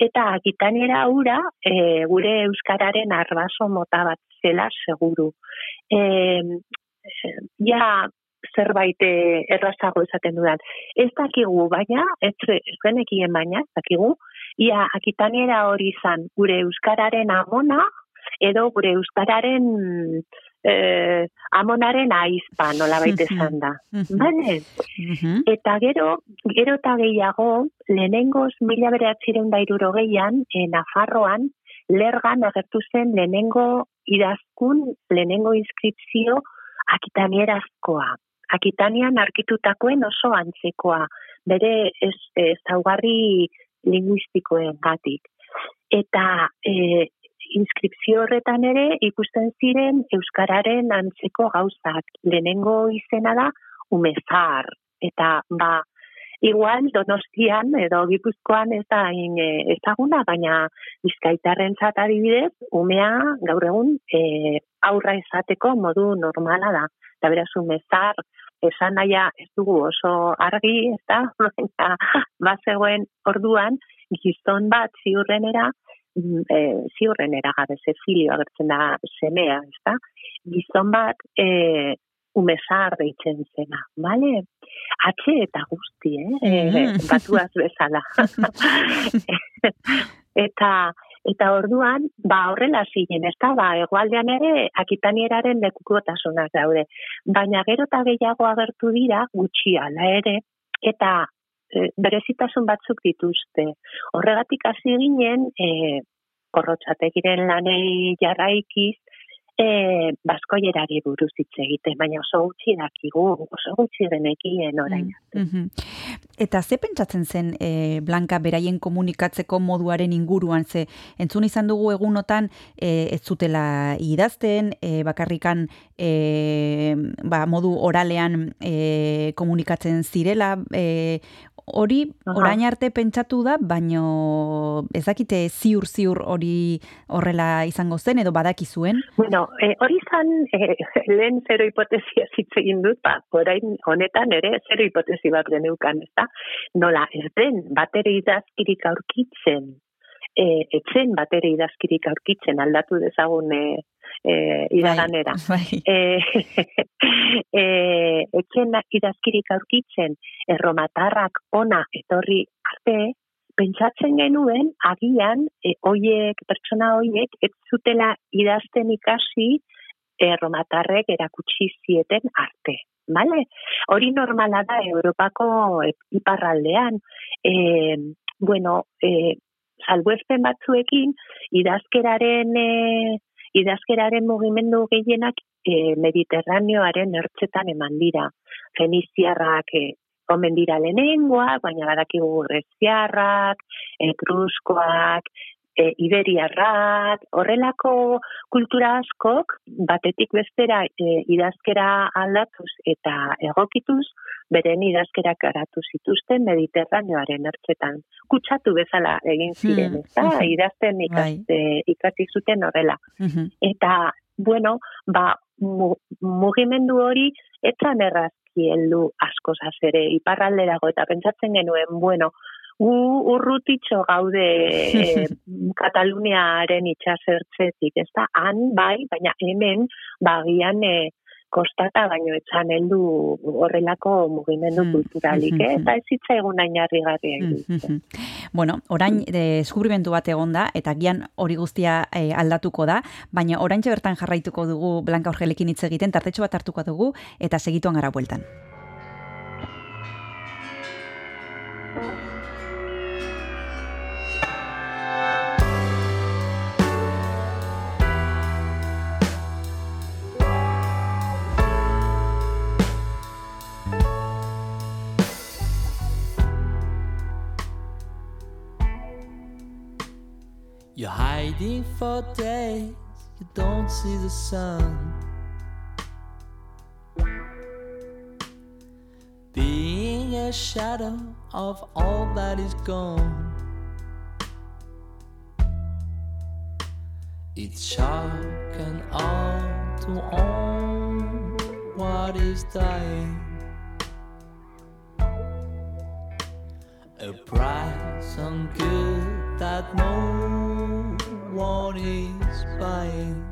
eta akitaniera hura e, gure euskararen arbaso mota bat zela seguru. E, ja zerbait errazago esaten dudan. Ez dakigu, baina, ez, ez genekien baina, ez dakigu, ia akitaniera hori izan gure euskararen amona, edo gure euskararen eh, amonaren aizpa nola baita esan da. Bale? Eta gero, gero eta gehiago, lehenengoz mila beratziren da iruro gehian, e, Nafarroan, lergan agertu zen lehenengo idazkun, lehenengo inskripzio akitanierazkoa. Akitanian arkitutakoen oso antzekoa, bere ez, ez zaugarri linguistikoen gatik. Eta e, inskripzio horretan ere ikusten ziren euskararen antzeko gauzak. Lehenengo izena da umezar eta ba igual Donostian edo Gipuzkoan ez da in, e, ezaguna baina Bizkaitarren zat adibidez umea gaur egun e, aurra esateko modu normala da. Eta beraz umezar esan naia ez dugu oso argi, ez da? Ba zegoen orduan gizon bat ziurrenera e, ziurren eragabe ze filio agertzen da semea, ez da? Gizon bat e, umesar deitzen zena, bale? Atxe eta guzti, eh? Mm batuaz bezala. eta eta orduan, ba horrela ziren, ez da, ba, egualdean ere, akitanieraren lekukotasunak daude. Baina gero eta gehiago agertu dira, gutxi ala ere, eta e, berezitasun batzuk dituzte. Horregatik hasi ginen, e, korrotxategiren lanei jarraikiz, e, baskoierari buruz hitz egite, baina oso gutxi dakigu, oso gutxi denekien orain. Mm Eta ze pentsatzen zen e, Blanka beraien komunikatzeko moduaren inguruan, ze entzun izan dugu egunotan e, ez zutela idazten, e, bakarrikan e, ba, modu oralean e, komunikatzen zirela, e, hori orain arte pentsatu da, baino ez dakite ziur ziur hori horrela izango zen edo badaki zuen? Bueno, e, hori izan e, lehen zero hipotesia zitzegin dut, ba, orain honetan ere zero hipotesi bat geneukan, ez da? Nola, ez den, batere idazkirik aurkitzen, e, etzen batere idazkirik aurkitzen aldatu dezagun e, eh iraganera. Bai. Eh etzen idazkirik aurkitzen erromatarrak ona etorri arte pentsatzen genuen agian e, hoiek pertsona hoiek ez zutela idazten ikasi erromatarrek erakutsi zieten arte. Vale? Hori normala da Europako iparraldean. Eh bueno, eh salbuespen batzuekin idazkeraren eh idazkeraren mugimendu gehienak e, mediterraneoaren ertzetan eman dira. Feniziarrak e, omen dira lehenengoa, baina badakigu greziarrak, etruskoak, e, iberiarrak, horrelako kultura askok, batetik bestera e, idazkera aldatuz eta egokituz, beren idazkerak garatu zituzten mediterraneoaren hartzetan. Kutsatu bezala egin ziren, Hmm, ez da? mhm. Idazten ikaste, ikasi zuten horrela. Mhm. Eta, bueno, ba, mu, mugimendu hori etzan errazki heldu asko ere iparralderago eta pentsatzen genuen, bueno, gu urrutitxo gaude e, Kataluniaren itxasertzetik, ez da, han bai, baina hemen bagian e, kostata baino etzan heldu horrelako mugimendu Hmm. kulturalik, eh? Hmm. eta ez zitzaigun Mm, mm, mm. Bueno, orain eh, deskubrimentu bat egonda eta gian hori guztia eh, aldatuko da, baina oraintxe bertan jarraituko dugu Blanca Orgelekin hitz egiten, tartetxo bat hartuko dugu eta segituan gara bueltan. You're hiding for days, you don't see the sun. Being a shadow of all that is gone. It's shock and to own what is dying. A price on good that no one is buying.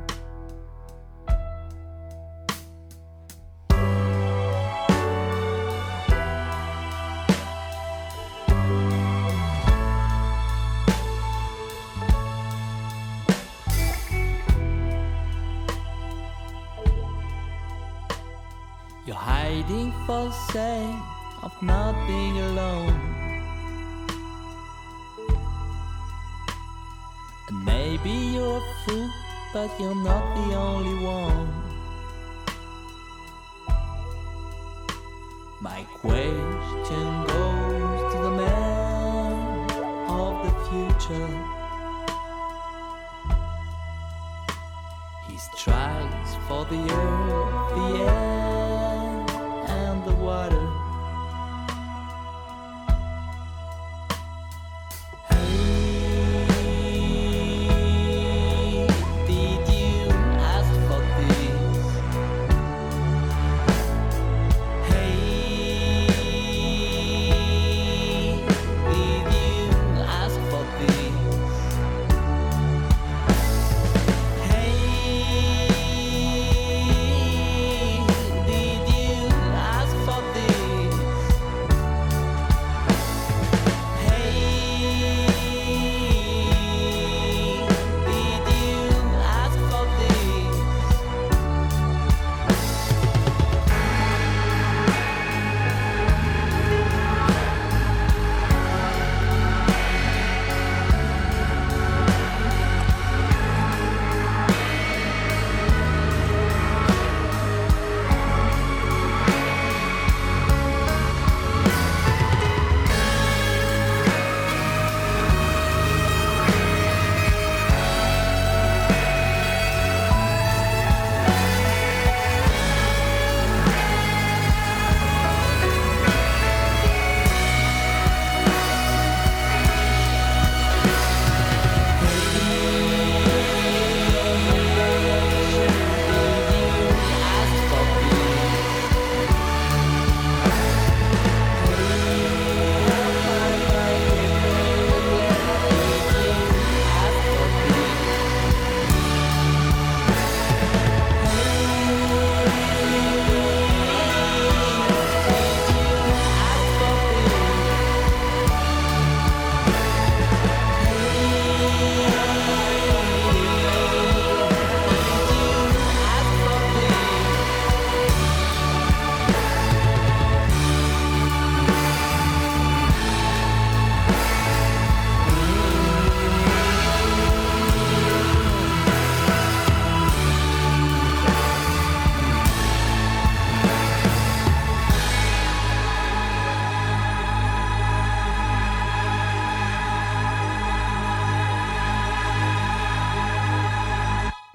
You're hiding for sake of not being alone. Maybe you're a fool, but you're not the only one. My question goes to the man of the future. He strives for the earth, the air,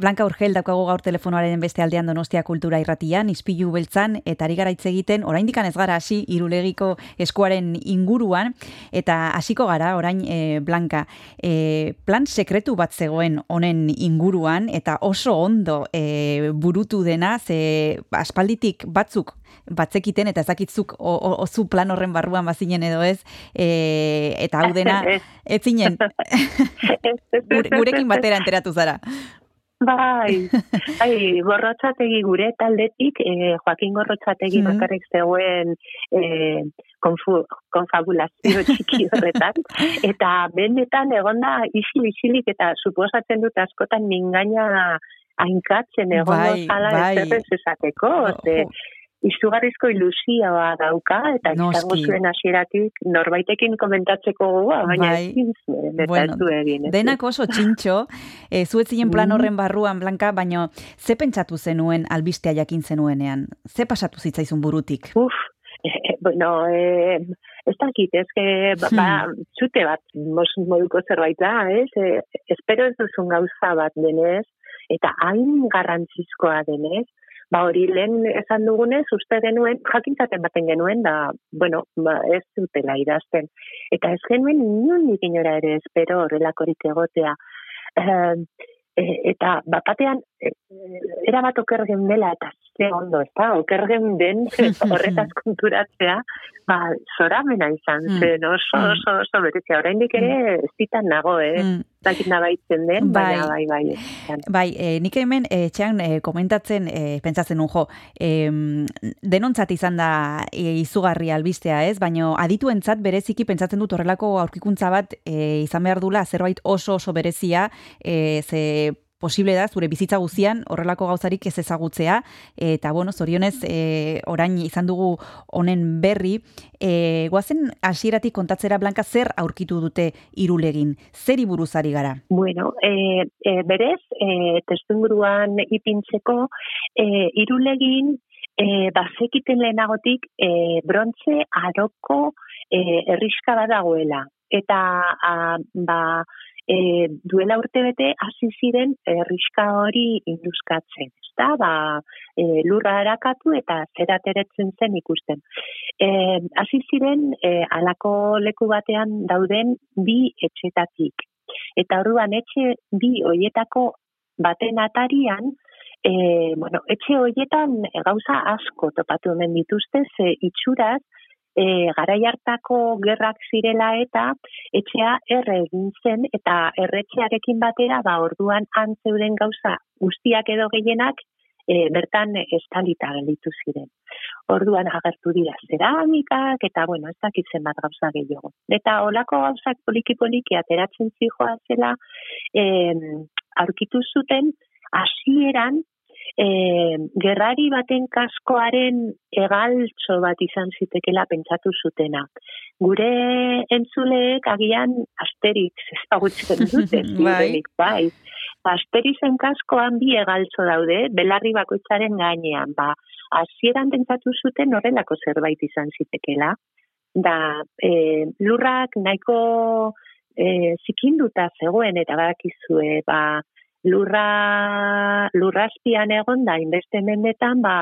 Blanka Urgel daukagu gaur telefonoaren beste aldean Donostia Kultura Irratian, Ispilu Beltzan eta ari gara hitz egiten, oraindik ez gara hasi Irulegiko eskuaren inguruan eta hasiko gara orain e, Blanka. E, plan sekretu bat zegoen honen inguruan eta oso ondo e, burutu dena ze aspalditik batzuk batzekiten eta ezakitzuk ozu plan horren barruan bazinen edo ez e, eta hau dena ez zinen Gure- gurekin batera enteratu zara. Bai, bai, gorrotxategi gure taldetik, eh, Joaquin gorrotxategi Mhm. bakarrik zegoen eh, konfu, konfabulazio txiki horretan, eta benetan egonda isil-isilik eta suposatzen dut askotan mingaina hainkatzen egon Bai, zala bai. ez esateko, ze izugarrizko ilusioa dauka, eta izango zuen hasieratik norbaitekin komentatzeko gogoa, baina Bai. ezin zuen, eta Bueno, ez Denak oso txintxo, e, zuetzien plan Mhm. horren barruan, Blanka, baino ze pentsatu zenuen albistea jakin zenuenean? Ze pasatu zitzaizun burutik? Uf, eh, bueno, eh, ez dakit, ez que, ba, ba, zute bat, mos, moduko zerbait da, ez? Eh, espero ez duzun gauza bat denez, eta hain garrantzizkoa denez, ba hori lehen esan dugunez, uste genuen, jakintzaten baten genuen, da, bueno, ba, ez dutela idazten. Eta ez genuen inundik inora ere espero horrelakorik egotea. Eh, eh, eta bapatean, eh, erabat okergen dela, eta ze ondo, ez da, okergen den horretaz konturatzea, ba, zoramena izan Mm. zen, oso, oso, oso berezia. Oraindik ere, ez ditan nago, eh? Mm. Dakit nabaitzen den, baina Bai. bai, bai. Bai, e, nik hemen e, etxean e, komentatzen, e, pentsatzen nun jo, e, denontzat izan da e, izugarri albistea ez, baino adituentzat bereziki pentsatzen dut horrelako aurkikuntza bat e, izan behar dula zerbait oso oso berezia, e, ze posible da zure bizitza guzian horrelako gauzarik ez ezagutzea. Eta bueno, zorionez e, orain izan dugu honen berri e, guazen hasieratik kontatzera Blanka zer aurkitu dute irulegin? Zeri buruzari gara? Bueno, e, e, berez, e, testuinguruan ipintzeko, e, irulegin, e, bazekiten lehenagotik, e, brontze aroko e, erriska badagoela. Eta, a, ba, e, duela urte bete, hasi ziren erriska hori induzkatzen. Ezta, ba, e, lurra erakatu eta zerateretzen zen ikusten. E, hasi ziren, e, alako leku batean dauden bi etxetatik eta orduan etxe bi hoietako baten atarian, e, bueno, etxe hoietan gauza asko topatu hemen dituzte, ze itxuraz, e, garai hartako gerrak zirela eta etxea erre egin zen eta erretxearekin batera ba orduan antzeuden gauza guztiak edo gehienak e, bertan estalita gelditu ziren. Orduan agertu dira ceramikak eta bueno, ez dakit zenbat gauza gehiago. Eta olako gauzak poliki-poliki ateratzen zijoa zela eh, aurkitu zuten hasieran eh, gerrari baten kaskoaren egaltxo bat izan zitekela pentsatu zutena. Gure entzuleek agian asterix ezagutzen dute, Bai. bai. Asterixen kaskoan bi egaltxo daude, belarri bakoitzaren gainean, ba, hasieran pentsatu zuten horrelako zerbait izan zitekela. Da, e, lurrak nahiko e, zikinduta zegoen eta badakizue, ba, lurra, lurrazpian egon da, inbeste mendetan, ba,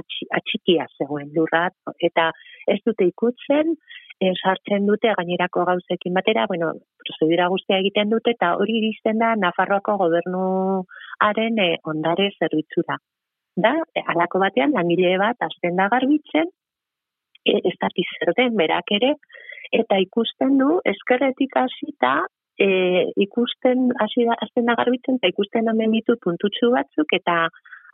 atxi, atxikia zegoen lurra, eta ez dute ikutzen, e, sartzen dute gainerako gauzekin batera, bueno, prozedura guztia egiten dute, eta hori iristen da Nafarroako gobernuaren e, ondare zerbitzura. Da, e, alako batean, langile bat, azten da garbitzen, e, ez dati zer den berak ere, eta ikusten du, eskerretik hasita e, ikusten, hasi da, azten da garbitzen, eta ikusten hemen ditu puntutxu batzuk, eta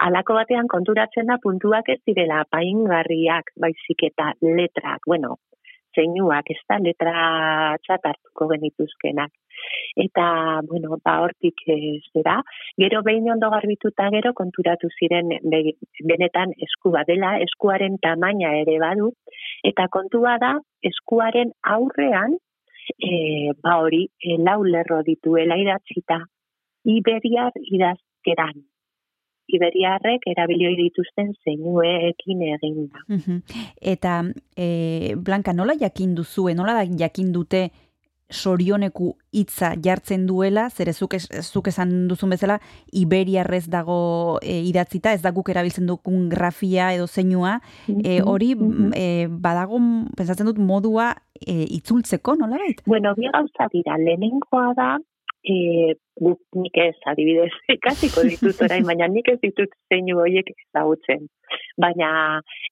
alako batean konturatzen da puntuak ez direla paingarriak, baizik eta letrak, bueno, zeinuak, ez da, letra txatartuko genituzkenak. Eta, bueno, ba, hortik ez dira. Gero behin ondo garbituta gero konturatu ziren be- benetan esku bat dela, eskuaren tamaina ere badu, eta kontua da eskuaren aurrean, e, ba hori, e, lau lerro dituela idatzita, Iberiar idazkeran. Iberiarrek erabilioi dituzten zeinueekin egin da. Eta, e, Blanka, nola jakin duzue, nola da jakin dute sorioneku hitza jartzen duela, zer zuk, es, zuk esan duzun bezala, iberiarrez dago e, idatzita, ez da guk erabiltzen dukun grafia edo zeinua, e, hori e, badago, pensatzen dut, modua e, itzultzeko, nola bait? Bueno, bi gauza dira. Lehenengoa da, e, guk nik ez adibidez, ikasiko ditut orain, baina nik ez ditut zeinu horiek ezagutzen. Baina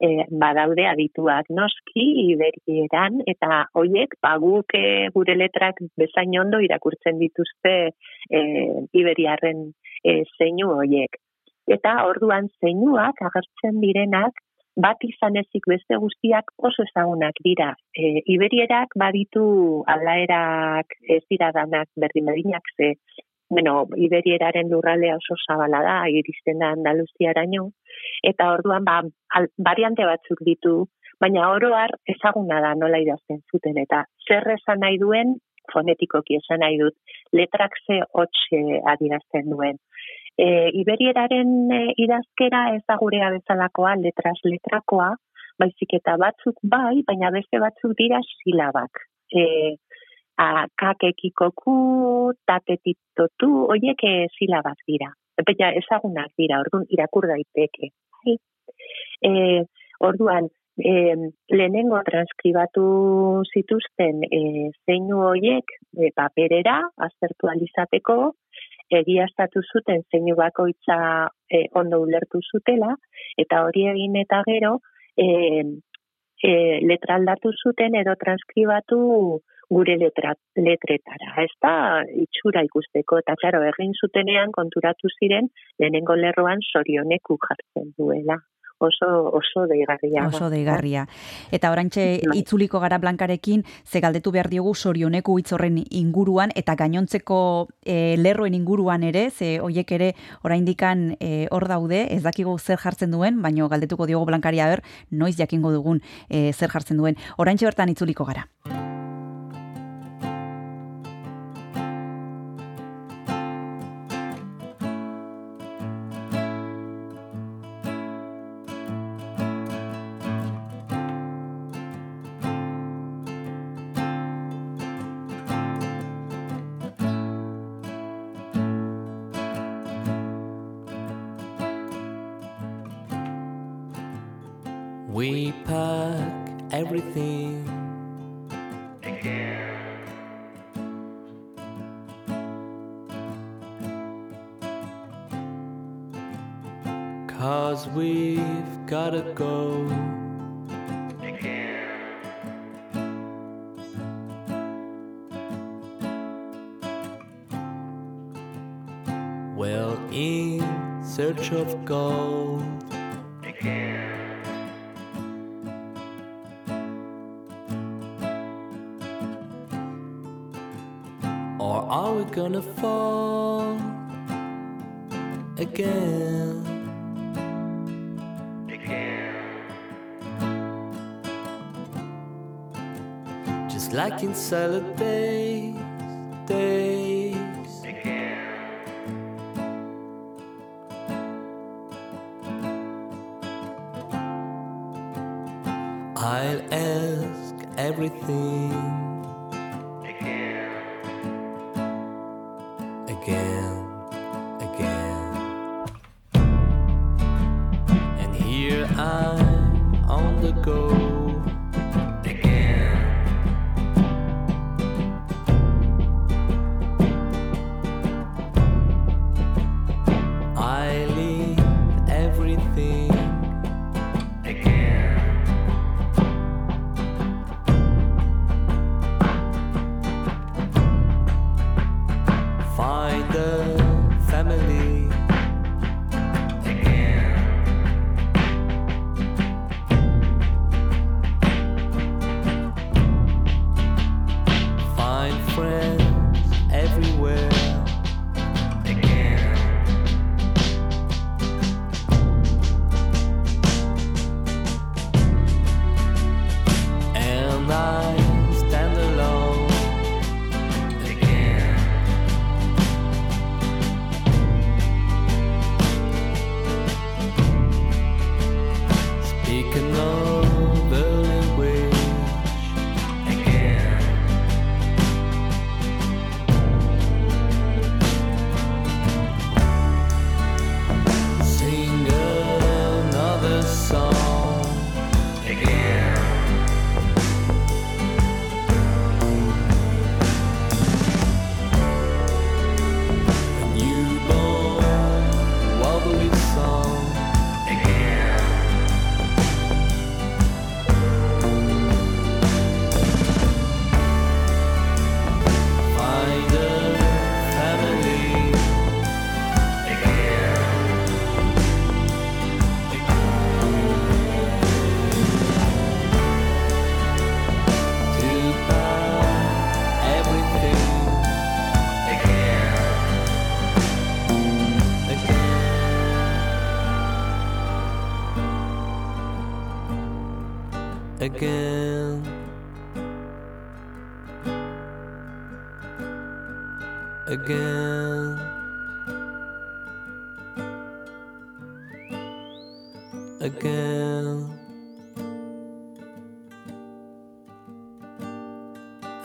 e, badaude adituak noski iberieran, eta horiek ba, guk e, gure letrak bezain ondo irakurtzen dituzte e, iberiarren e, zeinu horiek. Eta orduan zeinuak agertzen direnak bat izan ezik beste guztiak oso ezagunak dira. E, Iberierak baditu aldaerak ez dira danak berdin berdinak ze, bueno, Iberieraren lurraldea oso zabala da, iristen da Andaluziaraino, eta orduan ba, al, variante batzuk ditu, baina oroar ezaguna da nola idazten zuten, eta zer esan nahi duen, fonetikoki esan nahi dut, letrak ze hotxe adierazten duen. E, Iberieraren e, idazkera ez da gurea bezalakoa, letras letrakoa, baizik eta batzuk bai, baina beste batzuk dira silabak. E, a, kakekikoku, tatetitotu, oiek e, silabak dira. Baina ezagunak dira, orduan irakur daiteke. Bai. E, orduan, e, lehenengo transkribatu zituzten e, zeinu hoiek e, paperera, aztertu alizateko, egiaztatu zuten zeinu bakoitza e, ondo ulertu zutela, eta hori egin eta gero, e, e, letra aldatu zuten edo transkribatu gure letra, letretara. Ez da itxura ikusteko, eta klaro, egin zutenean konturatu ziren lehenengo lerroan sorioneku jartzen duela. Oso, oso deigarria. Oso deigarria. Eta orantxe itzuliko gara blankarekin, ze galdetu behar diogu sorioneku hitz horren inguruan, eta gainontzeko e, lerroen inguruan ere, ze hoiek ere oraindikan e, hor daude, ez dakigu zer jartzen duen, baino galdetuko diogu blankari ber, noiz jakingo dugun e, zer jartzen duen. Orantxe bertan itzuliko gara. Salad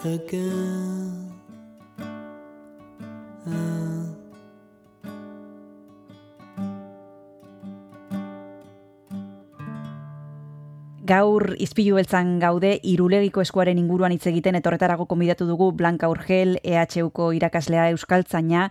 Again. Gaur izpilu beltzan gaude irulegiko eskuaren inguruan hitz egiten eta horretarako konbidatu dugu Blanca Urgel EHUko irakaslea Euskaltzaina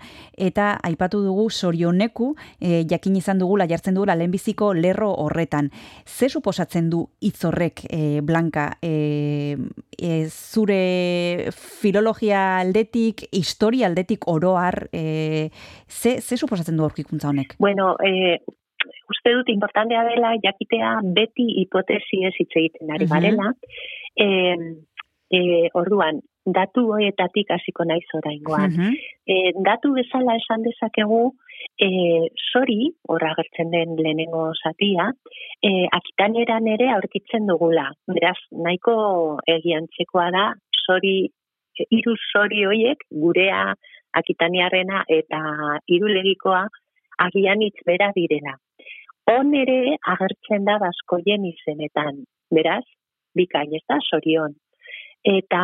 eta aipatu dugu sorioneku e, jakin izan dugu jartzen dugula lehenbiziko lerro horretan. Ze suposatzen du hitz horrek e, Blanca e, e, zure filologia aldetik, historia aldetik oroar e, ze, ze suposatzen du aurkikuntza honek? Bueno, eh, uste dut importantea dela jakitea beti hipotesi ez hitz egiten ari Mhm. garela. Eh, eh, orduan, datu hoietatik hasiko naiz oraingoan. Mhm. Eh, datu bezala esan dezakegu, eh, sori, hor agertzen den lehenengo zatia, eh, akitaneran ere aurkitzen dugula. Beraz, nahiko egiantzekoa da, sori, hiru sori hoiek, gurea, akitaniarrena eta irulegikoa, agian hitz bera direla. On ere agertzen da baskoien izenetan. Beraz, bikain ez da, sorion. Eta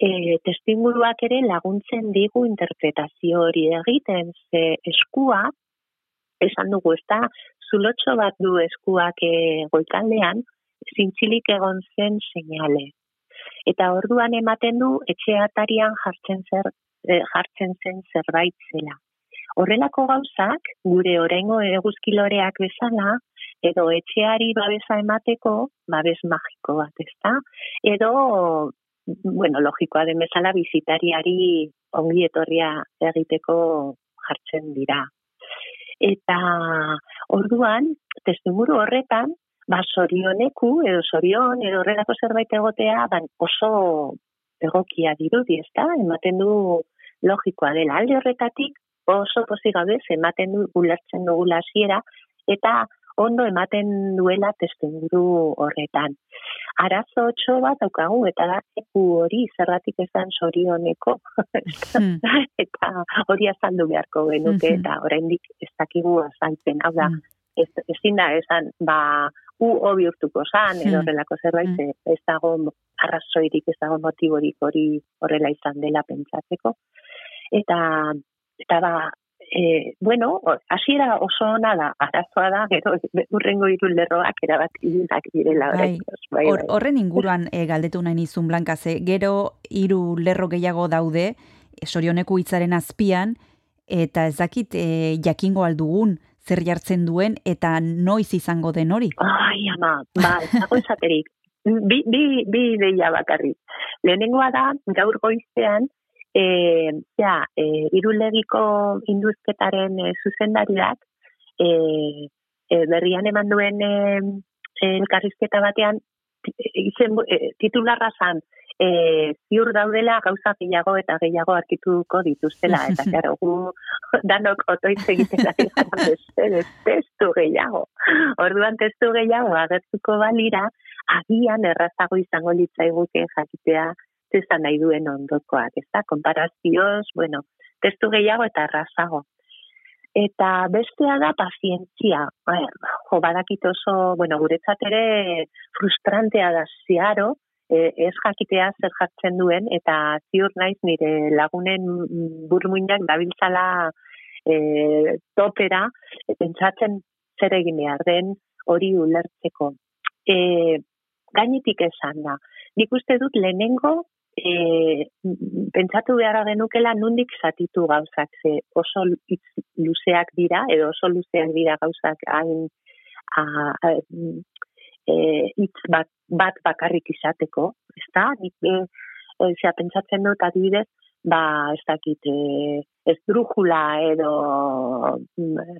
e, testinguruak ere laguntzen digu interpretazio hori egiten, ze eskua, esan dugu, ez da, zulotxo bat du eskuak e, goikaldean, zintzilik egon zen seinale. Eta orduan ematen du, etxe atarian jartzen, zer, e, jartzen zen zerbait zela. Horrelako gauzak, gure oraingo eguzkiloreak bezala, edo etxeari babesa emateko, babes magiko bat, ezta? Edo, bueno, logikoa den bezala, bizitariari ongi etorria egiteko jartzen dira. Eta orduan, testimuru horretan, ba, sorioneku, edo sorion, edo horrelako zerbait egotea, ban oso egokia dirudi, ezta? Ematen du logikoa dela. Alde horretatik, oso pozik gabe, ematen du ulertzen dugula hasiera eta ondo ematen duela testimuru horretan. Arazo otxo bat daukagu eta da eku hori zergatik esan sorioneko Hmm. eta hori azaldu beharko genuke Mhm. eta oraindik ez dakigu azaltzen. Hau da, Mm. ez, ezin da esan, ba, u hobi urtuko zan, edo Mm. horrelako zerbait, Mm. ze ez dago arrazoirik, ez dago motiborik hori horrela izan dela pentsatzeko. Eta, eta ba, e, bueno, hasiera oso ona da, arazoa da, gero urrengo hiru lerroak erabat ilunak direla Bai. oraingoz, bai, Hor, bai. horren inguruan e, galdetu nahi nizun Blanka, ze gero hiru lerro gehiago daude, e, sorioneku hitzaren azpian, eta ez dakit e, jakingo aldugun zer jartzen duen eta noiz izango den hori. Ai, ama, ba, dago esaterik. Bi, bi, bi ideia bakarrik. Lehenengoa da, gaur goizean, e, ja, e, irulegiko induzketaren e, zuzendariak, e, e, berrian eman duen e, elkarrizketa batean, izen, e, titularra zan, e, ziur daudela gauza gehiago eta gehiago arkituko dituztela. Eta, claro, gu danok otoitz egiten ari gara testu gehiago. Orduan testu gehiago agertuko balira, agian errazago izango litzaiguke jakitea zezan nahi duen ondokoak, ez da? Konparazioz, bueno, testu gehiago eta errazago. Eta bestea da pazientzia. Jo, badakit oso, bueno, guretzat ere frustrantea da ziaro, e, ez jakitea zer jartzen duen, eta ziur naiz nire lagunen burmuinak dabiltzala e, topera, e, pentsatzen zer egin behar den hori ulertzeko. E, gainetik esan da. Nik uste dut lehenengo e, pentsatu beharra genukela nundik zatitu gauzak, ze oso luzeak dira, edo oso luzeak dira gauzak hain e, hitz bat, bat bakarrik izateko, ezta? Nik e, e, pentsatzen dut adibidez, ba, ez dakit, e, ez brujula edo mm,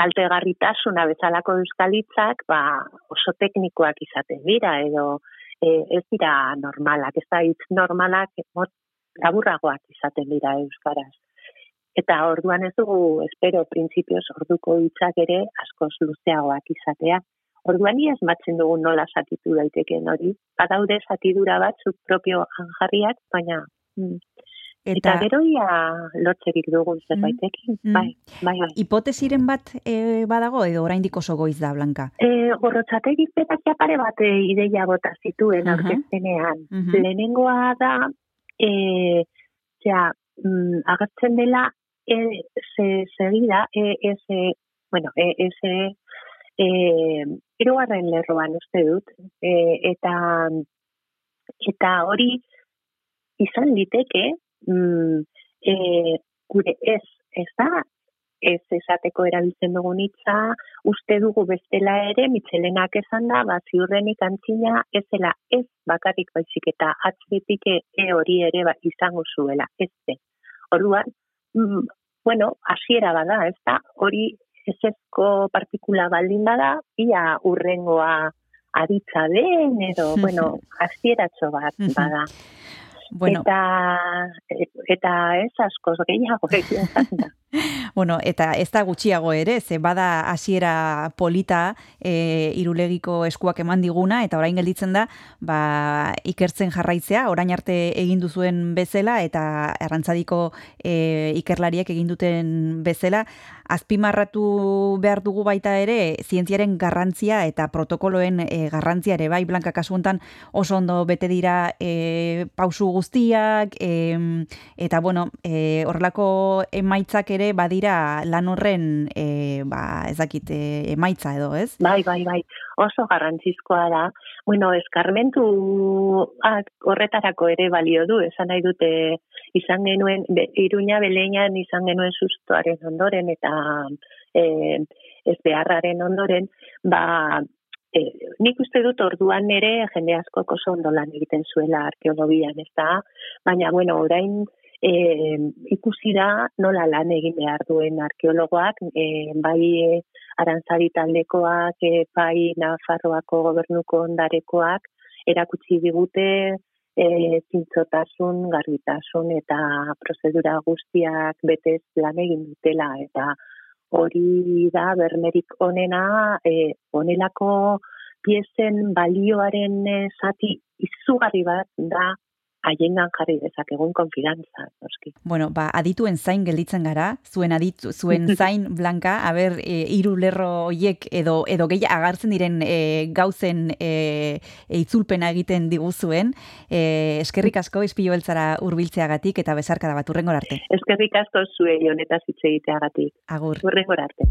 kaltegarritasuna bezalako euskalitzak, ba, oso teknikoak izaten dira, edo e, ez dira normalak, ez da hitz normalak mot, laburragoak izaten dira euskaraz. Eta orduan ez dugu, espero, printzipioz orduko hitzak ere askoz luzeagoak izatea. Orduan ia esmatzen dugu nola zatitu daiteken hori. Badaude zatidura batzuk propio jarriak, baina mm, Eta, Eta, gero ia lotzerik dugu zerbaitekin, Mm. bai, bai, bai. hipotesiren bat e, badago edo oraindik oso goiz da, Blanka? E, gorrotxategik berak ja pare bat ideia bota zituen Aha. aurkezpenean. Mhm. Lehenengoa da, e, ja, mm, agertzen dela, e, se, segida, e, ese, bueno, e, ese, e, hirugarren lerroan uste dut, e, eta, eta hori izan liteke, mm, e, gure ez, ez da, ez esateko erabiltzen dugun hitza, uste dugu bestela ere, mitxelenak esan da, ba, ziurrenik antzina, ez dela ez bakarrik baizik eta atzetik e e hori ere ba, izango zuela, ez de. Orduan, mm, bueno, hasiera bada, ez da, hori ezezko partikula baldin bada, ia urrengoa aditza den, edo, bueno, hasieratxo bat Mhm. bada. Bueno, Eta, eta ez askoz gehiago da. Bueno, eta ez da gutxiago ere, ze bada hasiera polita e, irulegiko eskuak eman diguna, eta orain gelditzen da, ba, ikertzen jarraitzea, orain arte egin duzuen bezala, eta errantzadiko e, ikerlariek egin duten bezala, azpimarratu behar dugu baita ere, zientziaren garrantzia eta protokoloen e, garrantzia ere, bai, Blanka kasu honetan oso ondo bete dira e, pausu guztiak, e, eta bueno, e, horrelako emaitzak ere badira lan horren e, ba, ez dakit, e, emaitza edo, ez? Bai, bai, bai, oso garrantzizkoa da. Bueno, eskarmentu horretarako ere balio du, esan nahi dute izan genuen, be, iruña beleinan izan genuen sustoaren ondoren eta e, ez beharraren ondoren, ba, e, nik uste dut orduan ere jende asko oso ondo lan egiten zuela arkeologian, ez da? Baina, bueno, orain e, ikusi da nola lan egin behar duen arkeologoak, e, bai e, arantzari taldekoak, e, bai Nafarroako gobernuko ondarekoak, erakutsi digute e, zintzotasun, garbitasun eta prozedura guztiak betez lan egin dutela eta hori da bermerik onena e, onelako piezen balioaren e, zati izugarri bat da haiengan jarri dezakegun konfidantza, noski. Bueno, ba, adituen zain gelditzen gara, zuen aditu, zuen zain blanka, aber, e, hiru lerro hoiek edo, edo gehi agartzen diren e, gauzen e, e, itzulpena egiten diguzuen. E, eskerrik asko izpilo beltzara urbiltzeagatik eta bezarka da bat urrengor arte. Eskerrik asko zuei honetaz hitz egiteagatik. Agur. Urrengor arte.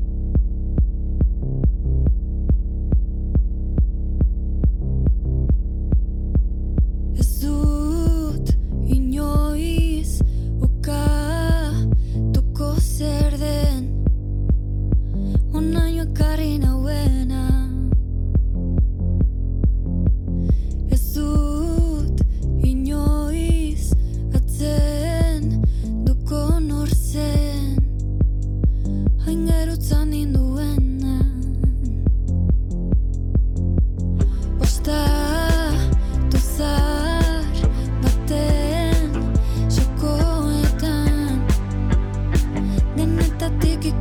Onaino ekarri nauena Ez dut inoiz atzen Duko norzen Hain gerutzan induena Osta tuzar baten Sokoetan Denetatik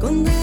con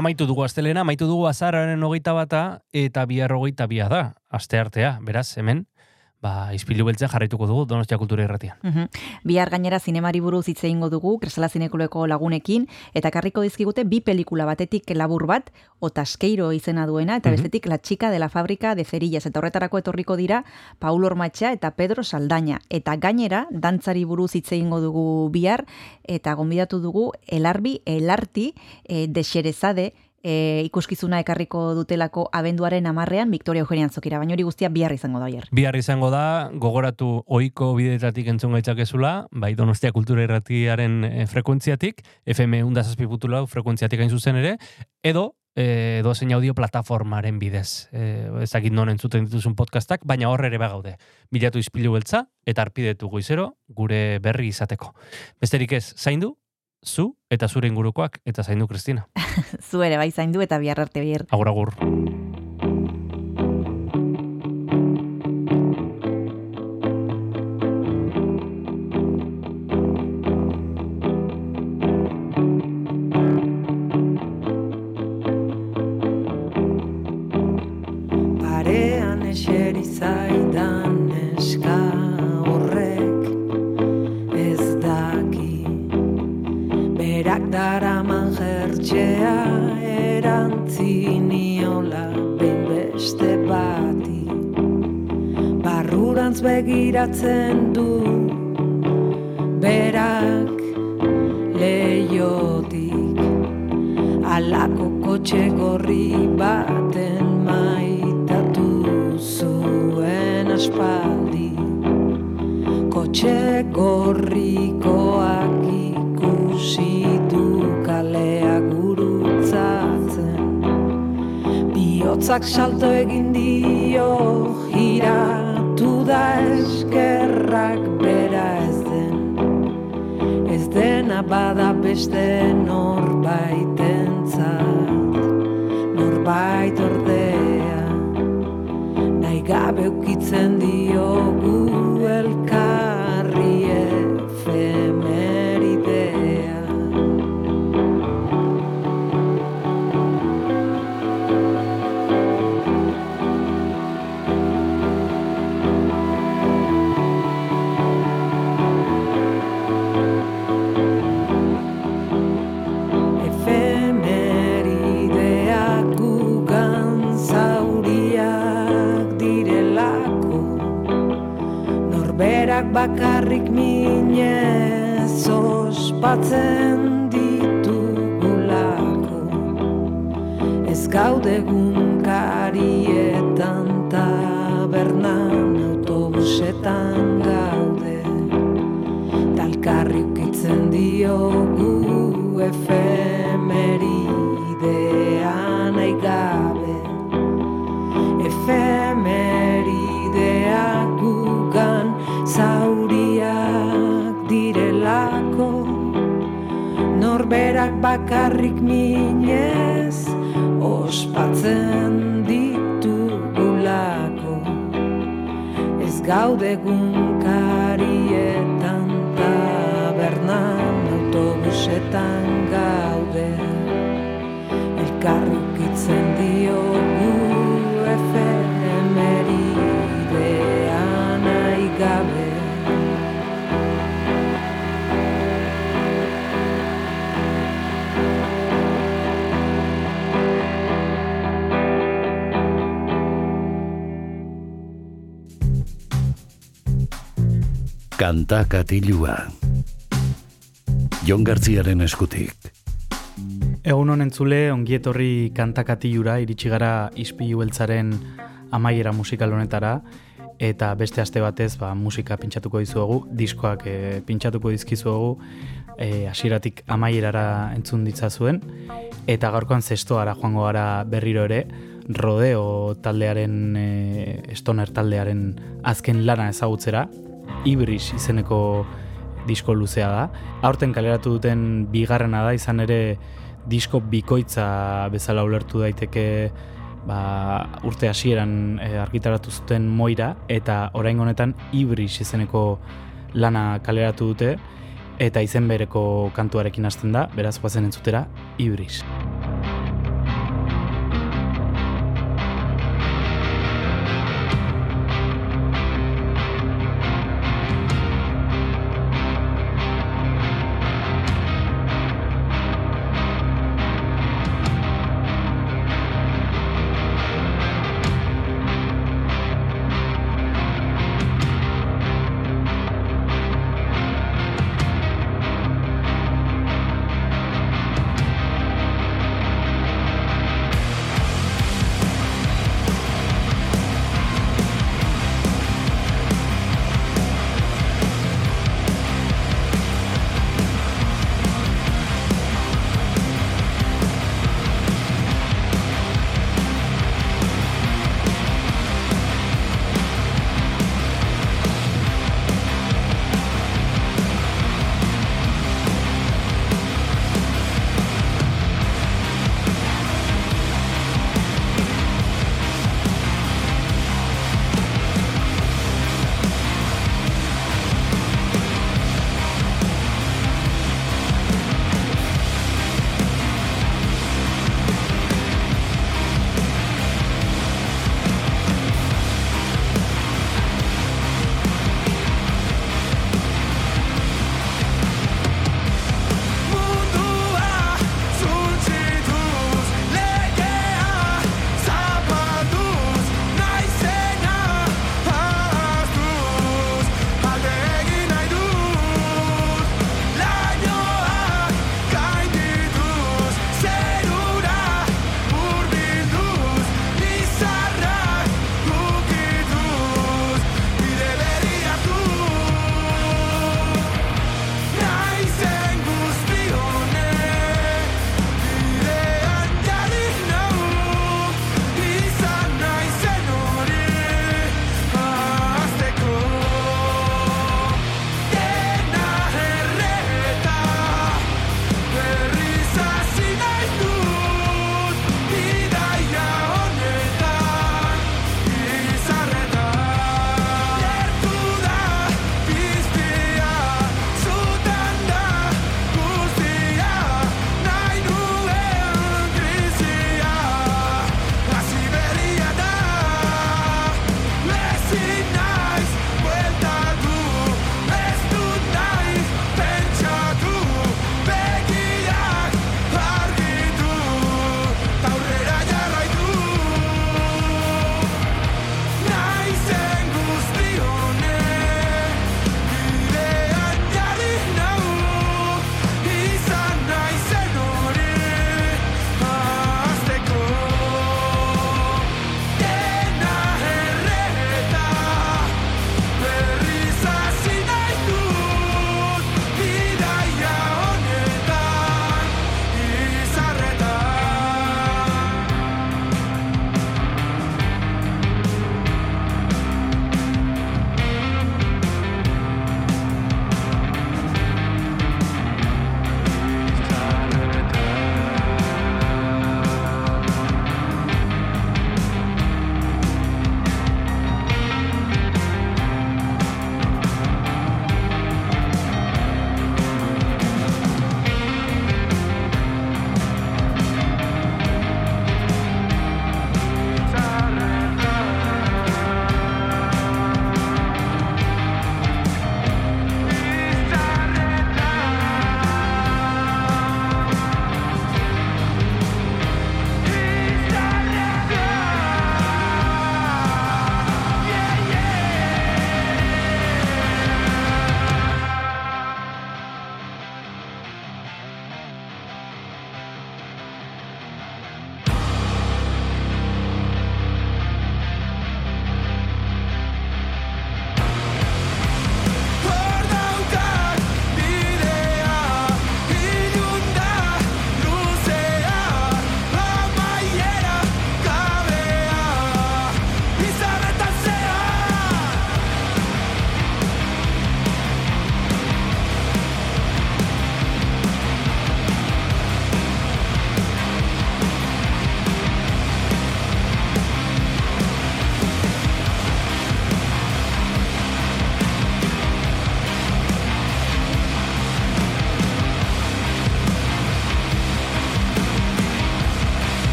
Amaitu dugu astelena, amaitu dugu azararen hogeita bata, eta bihar hogeita bia da, aste artea, beraz, hemen, izpilu beltzea jarraituko dugu Donostia Kultura Irratian. Mhm. Bihar gainera zinemari buruz hitz egingo dugu Kresala Zinekuleko lagunekin eta karriko dizkigute bi pelikula batetik labur bat Otaskeiro izena duena eta Mhm. bestetik La chica de la fábrica de cerillas eta horretarako etorriko dira Paulo Ormatxa eta Pedro Saldaña eta gainera dantzari buruz hitz egingo dugu bihar eta gonbidatu dugu Elarbi Elarti e, de Xerezade e, ikuskizuna ekarriko dutelako abenduaren amarrean Victoria Eugenia Antzokira, baina hori guztia bihar izango da oier. Bihar izango da, gogoratu ohiko bideetatik entzun gaitzakezula, bai Donostia Kultura Irratiaren eh, frekuentziatik, FM unda lau frekuentziatik hain zuzen ere, edo eh, edo zein audio plataformaren bidez. Eh, ezakit non entzuten dituzun podcastak, baina hor ere bagaude. Bilatu izpilu beltza eta arpidetu goizero gure berri izateko. Besterik ez, zaindu, zu eta zure ingurukoak eta zaindu Kristina. Zu ere bai zaindu eta bihar arte bihar. Agur agur. and Katilua. Jon Gartziaren eskutik. Egun honen zule, ongietorri kantakatilura iritsi gara ispilu beltzaren amaiera musikal honetara, eta beste aste batez ba, musika pintxatuko dizuegu, diskoak e, pintxatuko dizkizuegu, e, amaierara entzun ditzazuen, eta gaurkoan zestoara joango gara berriro ere, rodeo taldearen, e, stoner taldearen azken lana ezagutzera, Ibris izeneko disko luzea da. Aurten kaleratu duten bigarrena da, izan ere disko bikoitza bezala ulertu daiteke ba, urte hasieran e, argitaratu zuten moira eta orain honetan Ibris izeneko lana kaleratu dute eta izen bereko kantuarekin hasten da, beraz guazen entzutera Ibris.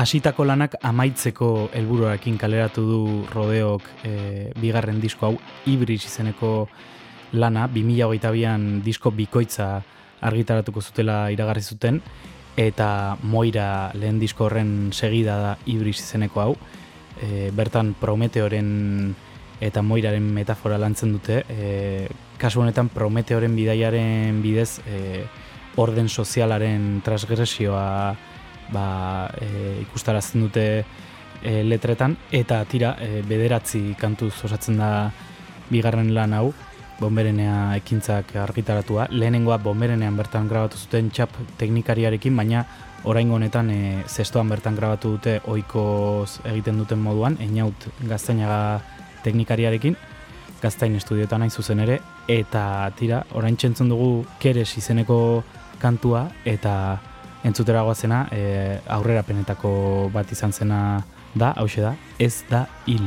Hasitako lanak amaitzeko helburuarekin kaleratu du rodeok e, bigarren disko hau Ibris izeneko lana 2022an disko bikoitza argitaratuko zutela iragarri zuten eta Moira lehen disko horren segida da Ibris izeneko hau. E, bertan Prometeoren eta Moiraren metafora lantzen dute. E, kasu honetan Prometeoren bidaiaren bidez e, orden sozialaren transgresioa ba, e, ikustarazten dute e, letretan, eta tira, e, bederatzi kantuz osatzen da bigarren lan hau, bomberenea ekintzak argitaratua. Lehenengoa bomberenean bertan grabatu zuten txap teknikariarekin, baina oraingo honetan e, zestoan bertan grabatu dute oikoz egiten duten moduan, einaut gaztainaga teknikariarekin, gaztain estudioetan nahi zuzen ere, eta tira, orain txentzun dugu keres izeneko kantua, eta entzutera goazena e, aurrerapenetako bat izan zena da, hause da, ez da hil.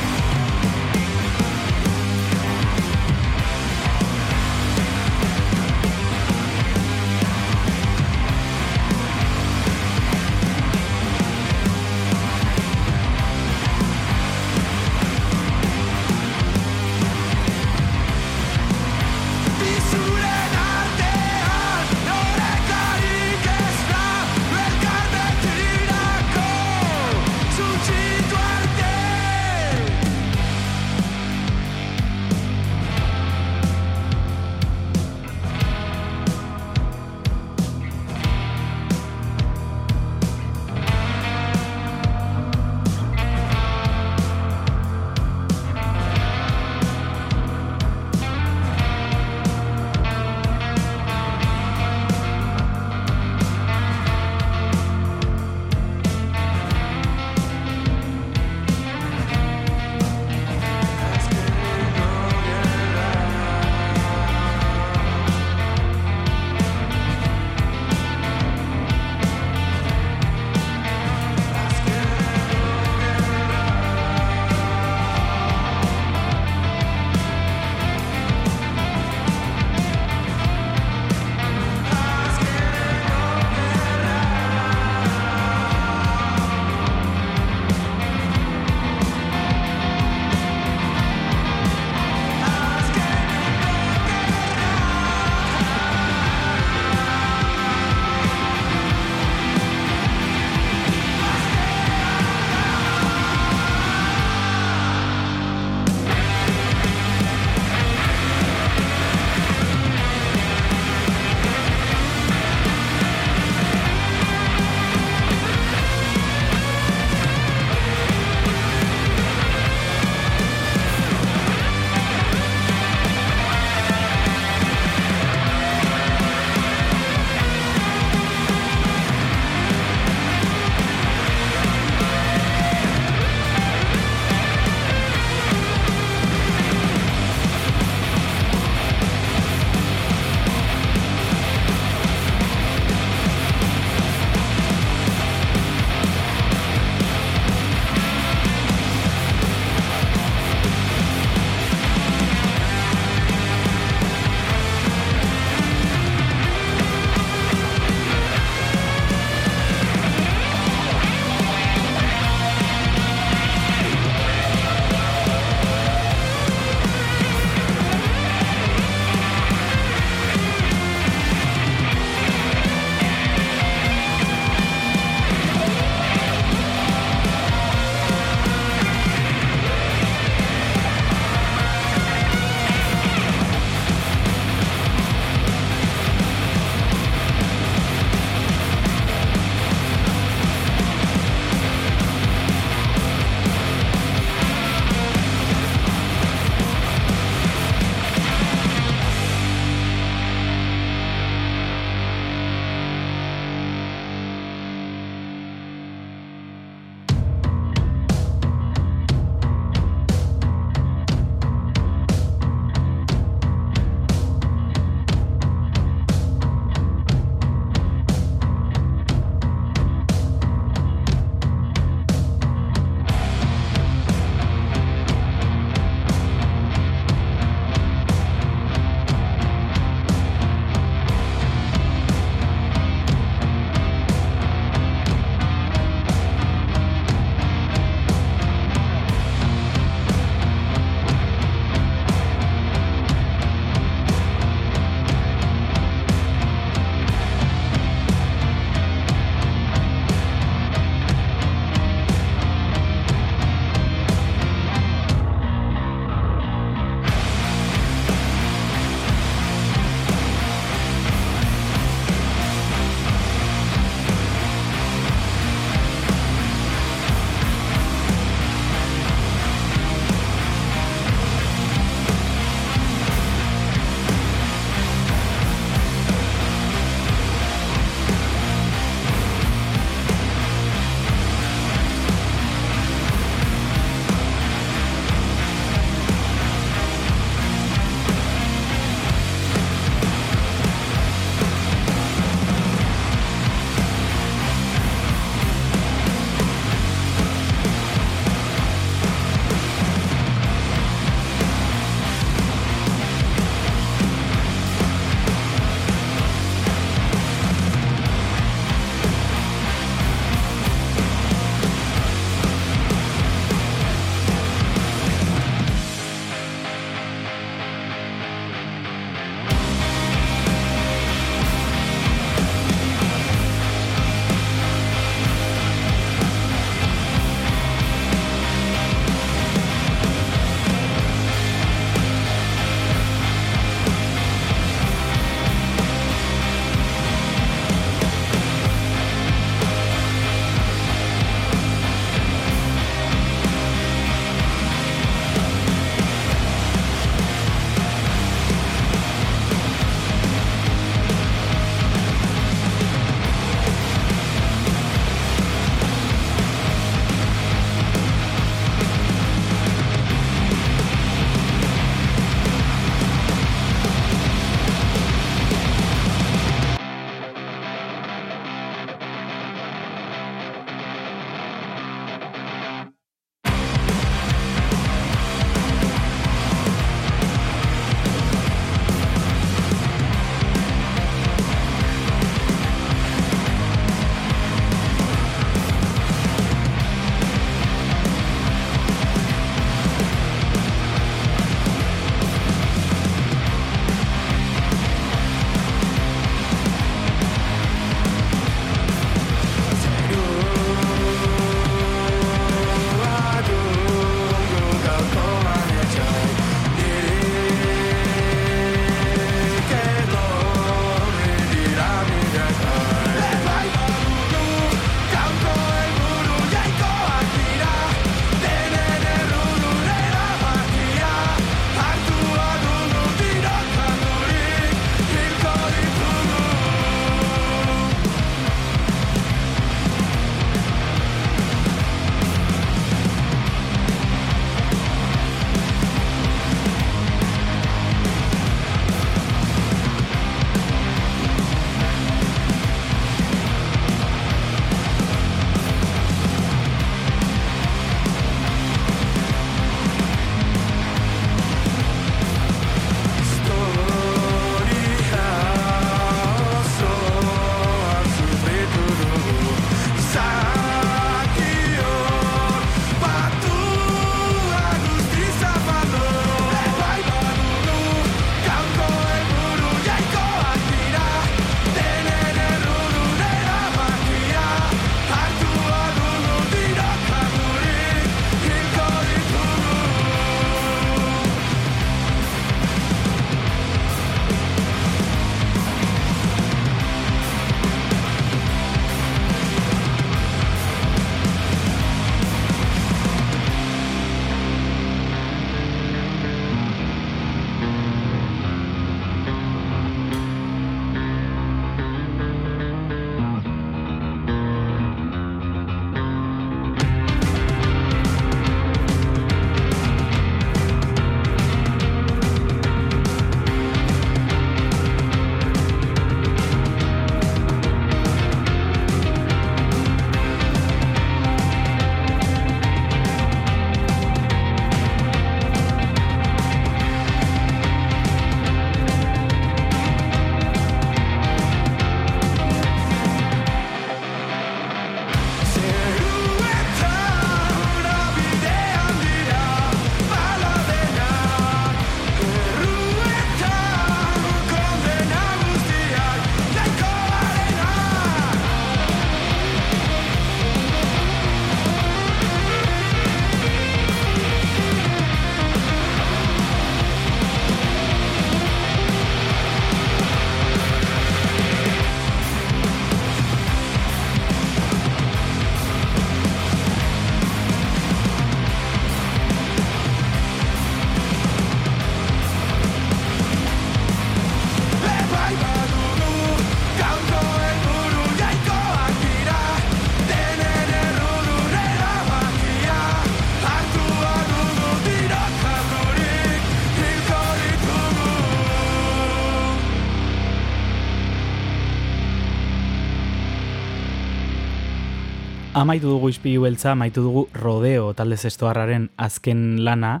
Amaitu dugu izpilu beltza, amaitu dugu rodeo talde zestoarraren azken lana,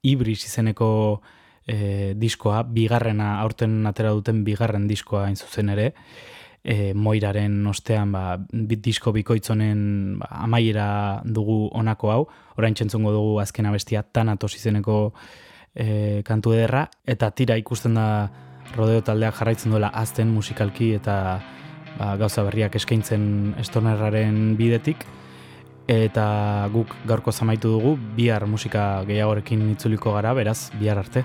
ibris izeneko e, diskoa, bigarrena, aurten atera duten bigarren diskoa hain zuzen ere, e, moiraren ostean ba, bit disko bikoitzonen ba, amaiera dugu honako hau, orain txentzongo dugu azken abestia tanatos izeneko e, kantu ederra, eta tira ikusten da rodeo taldeak jarraitzen duela azten musikalki eta ba, gauza berriak eskaintzen estonerraren bidetik, eta guk gaurko zamaitu dugu, bihar musika gehiagorekin itzuliko gara, beraz, bihar arte.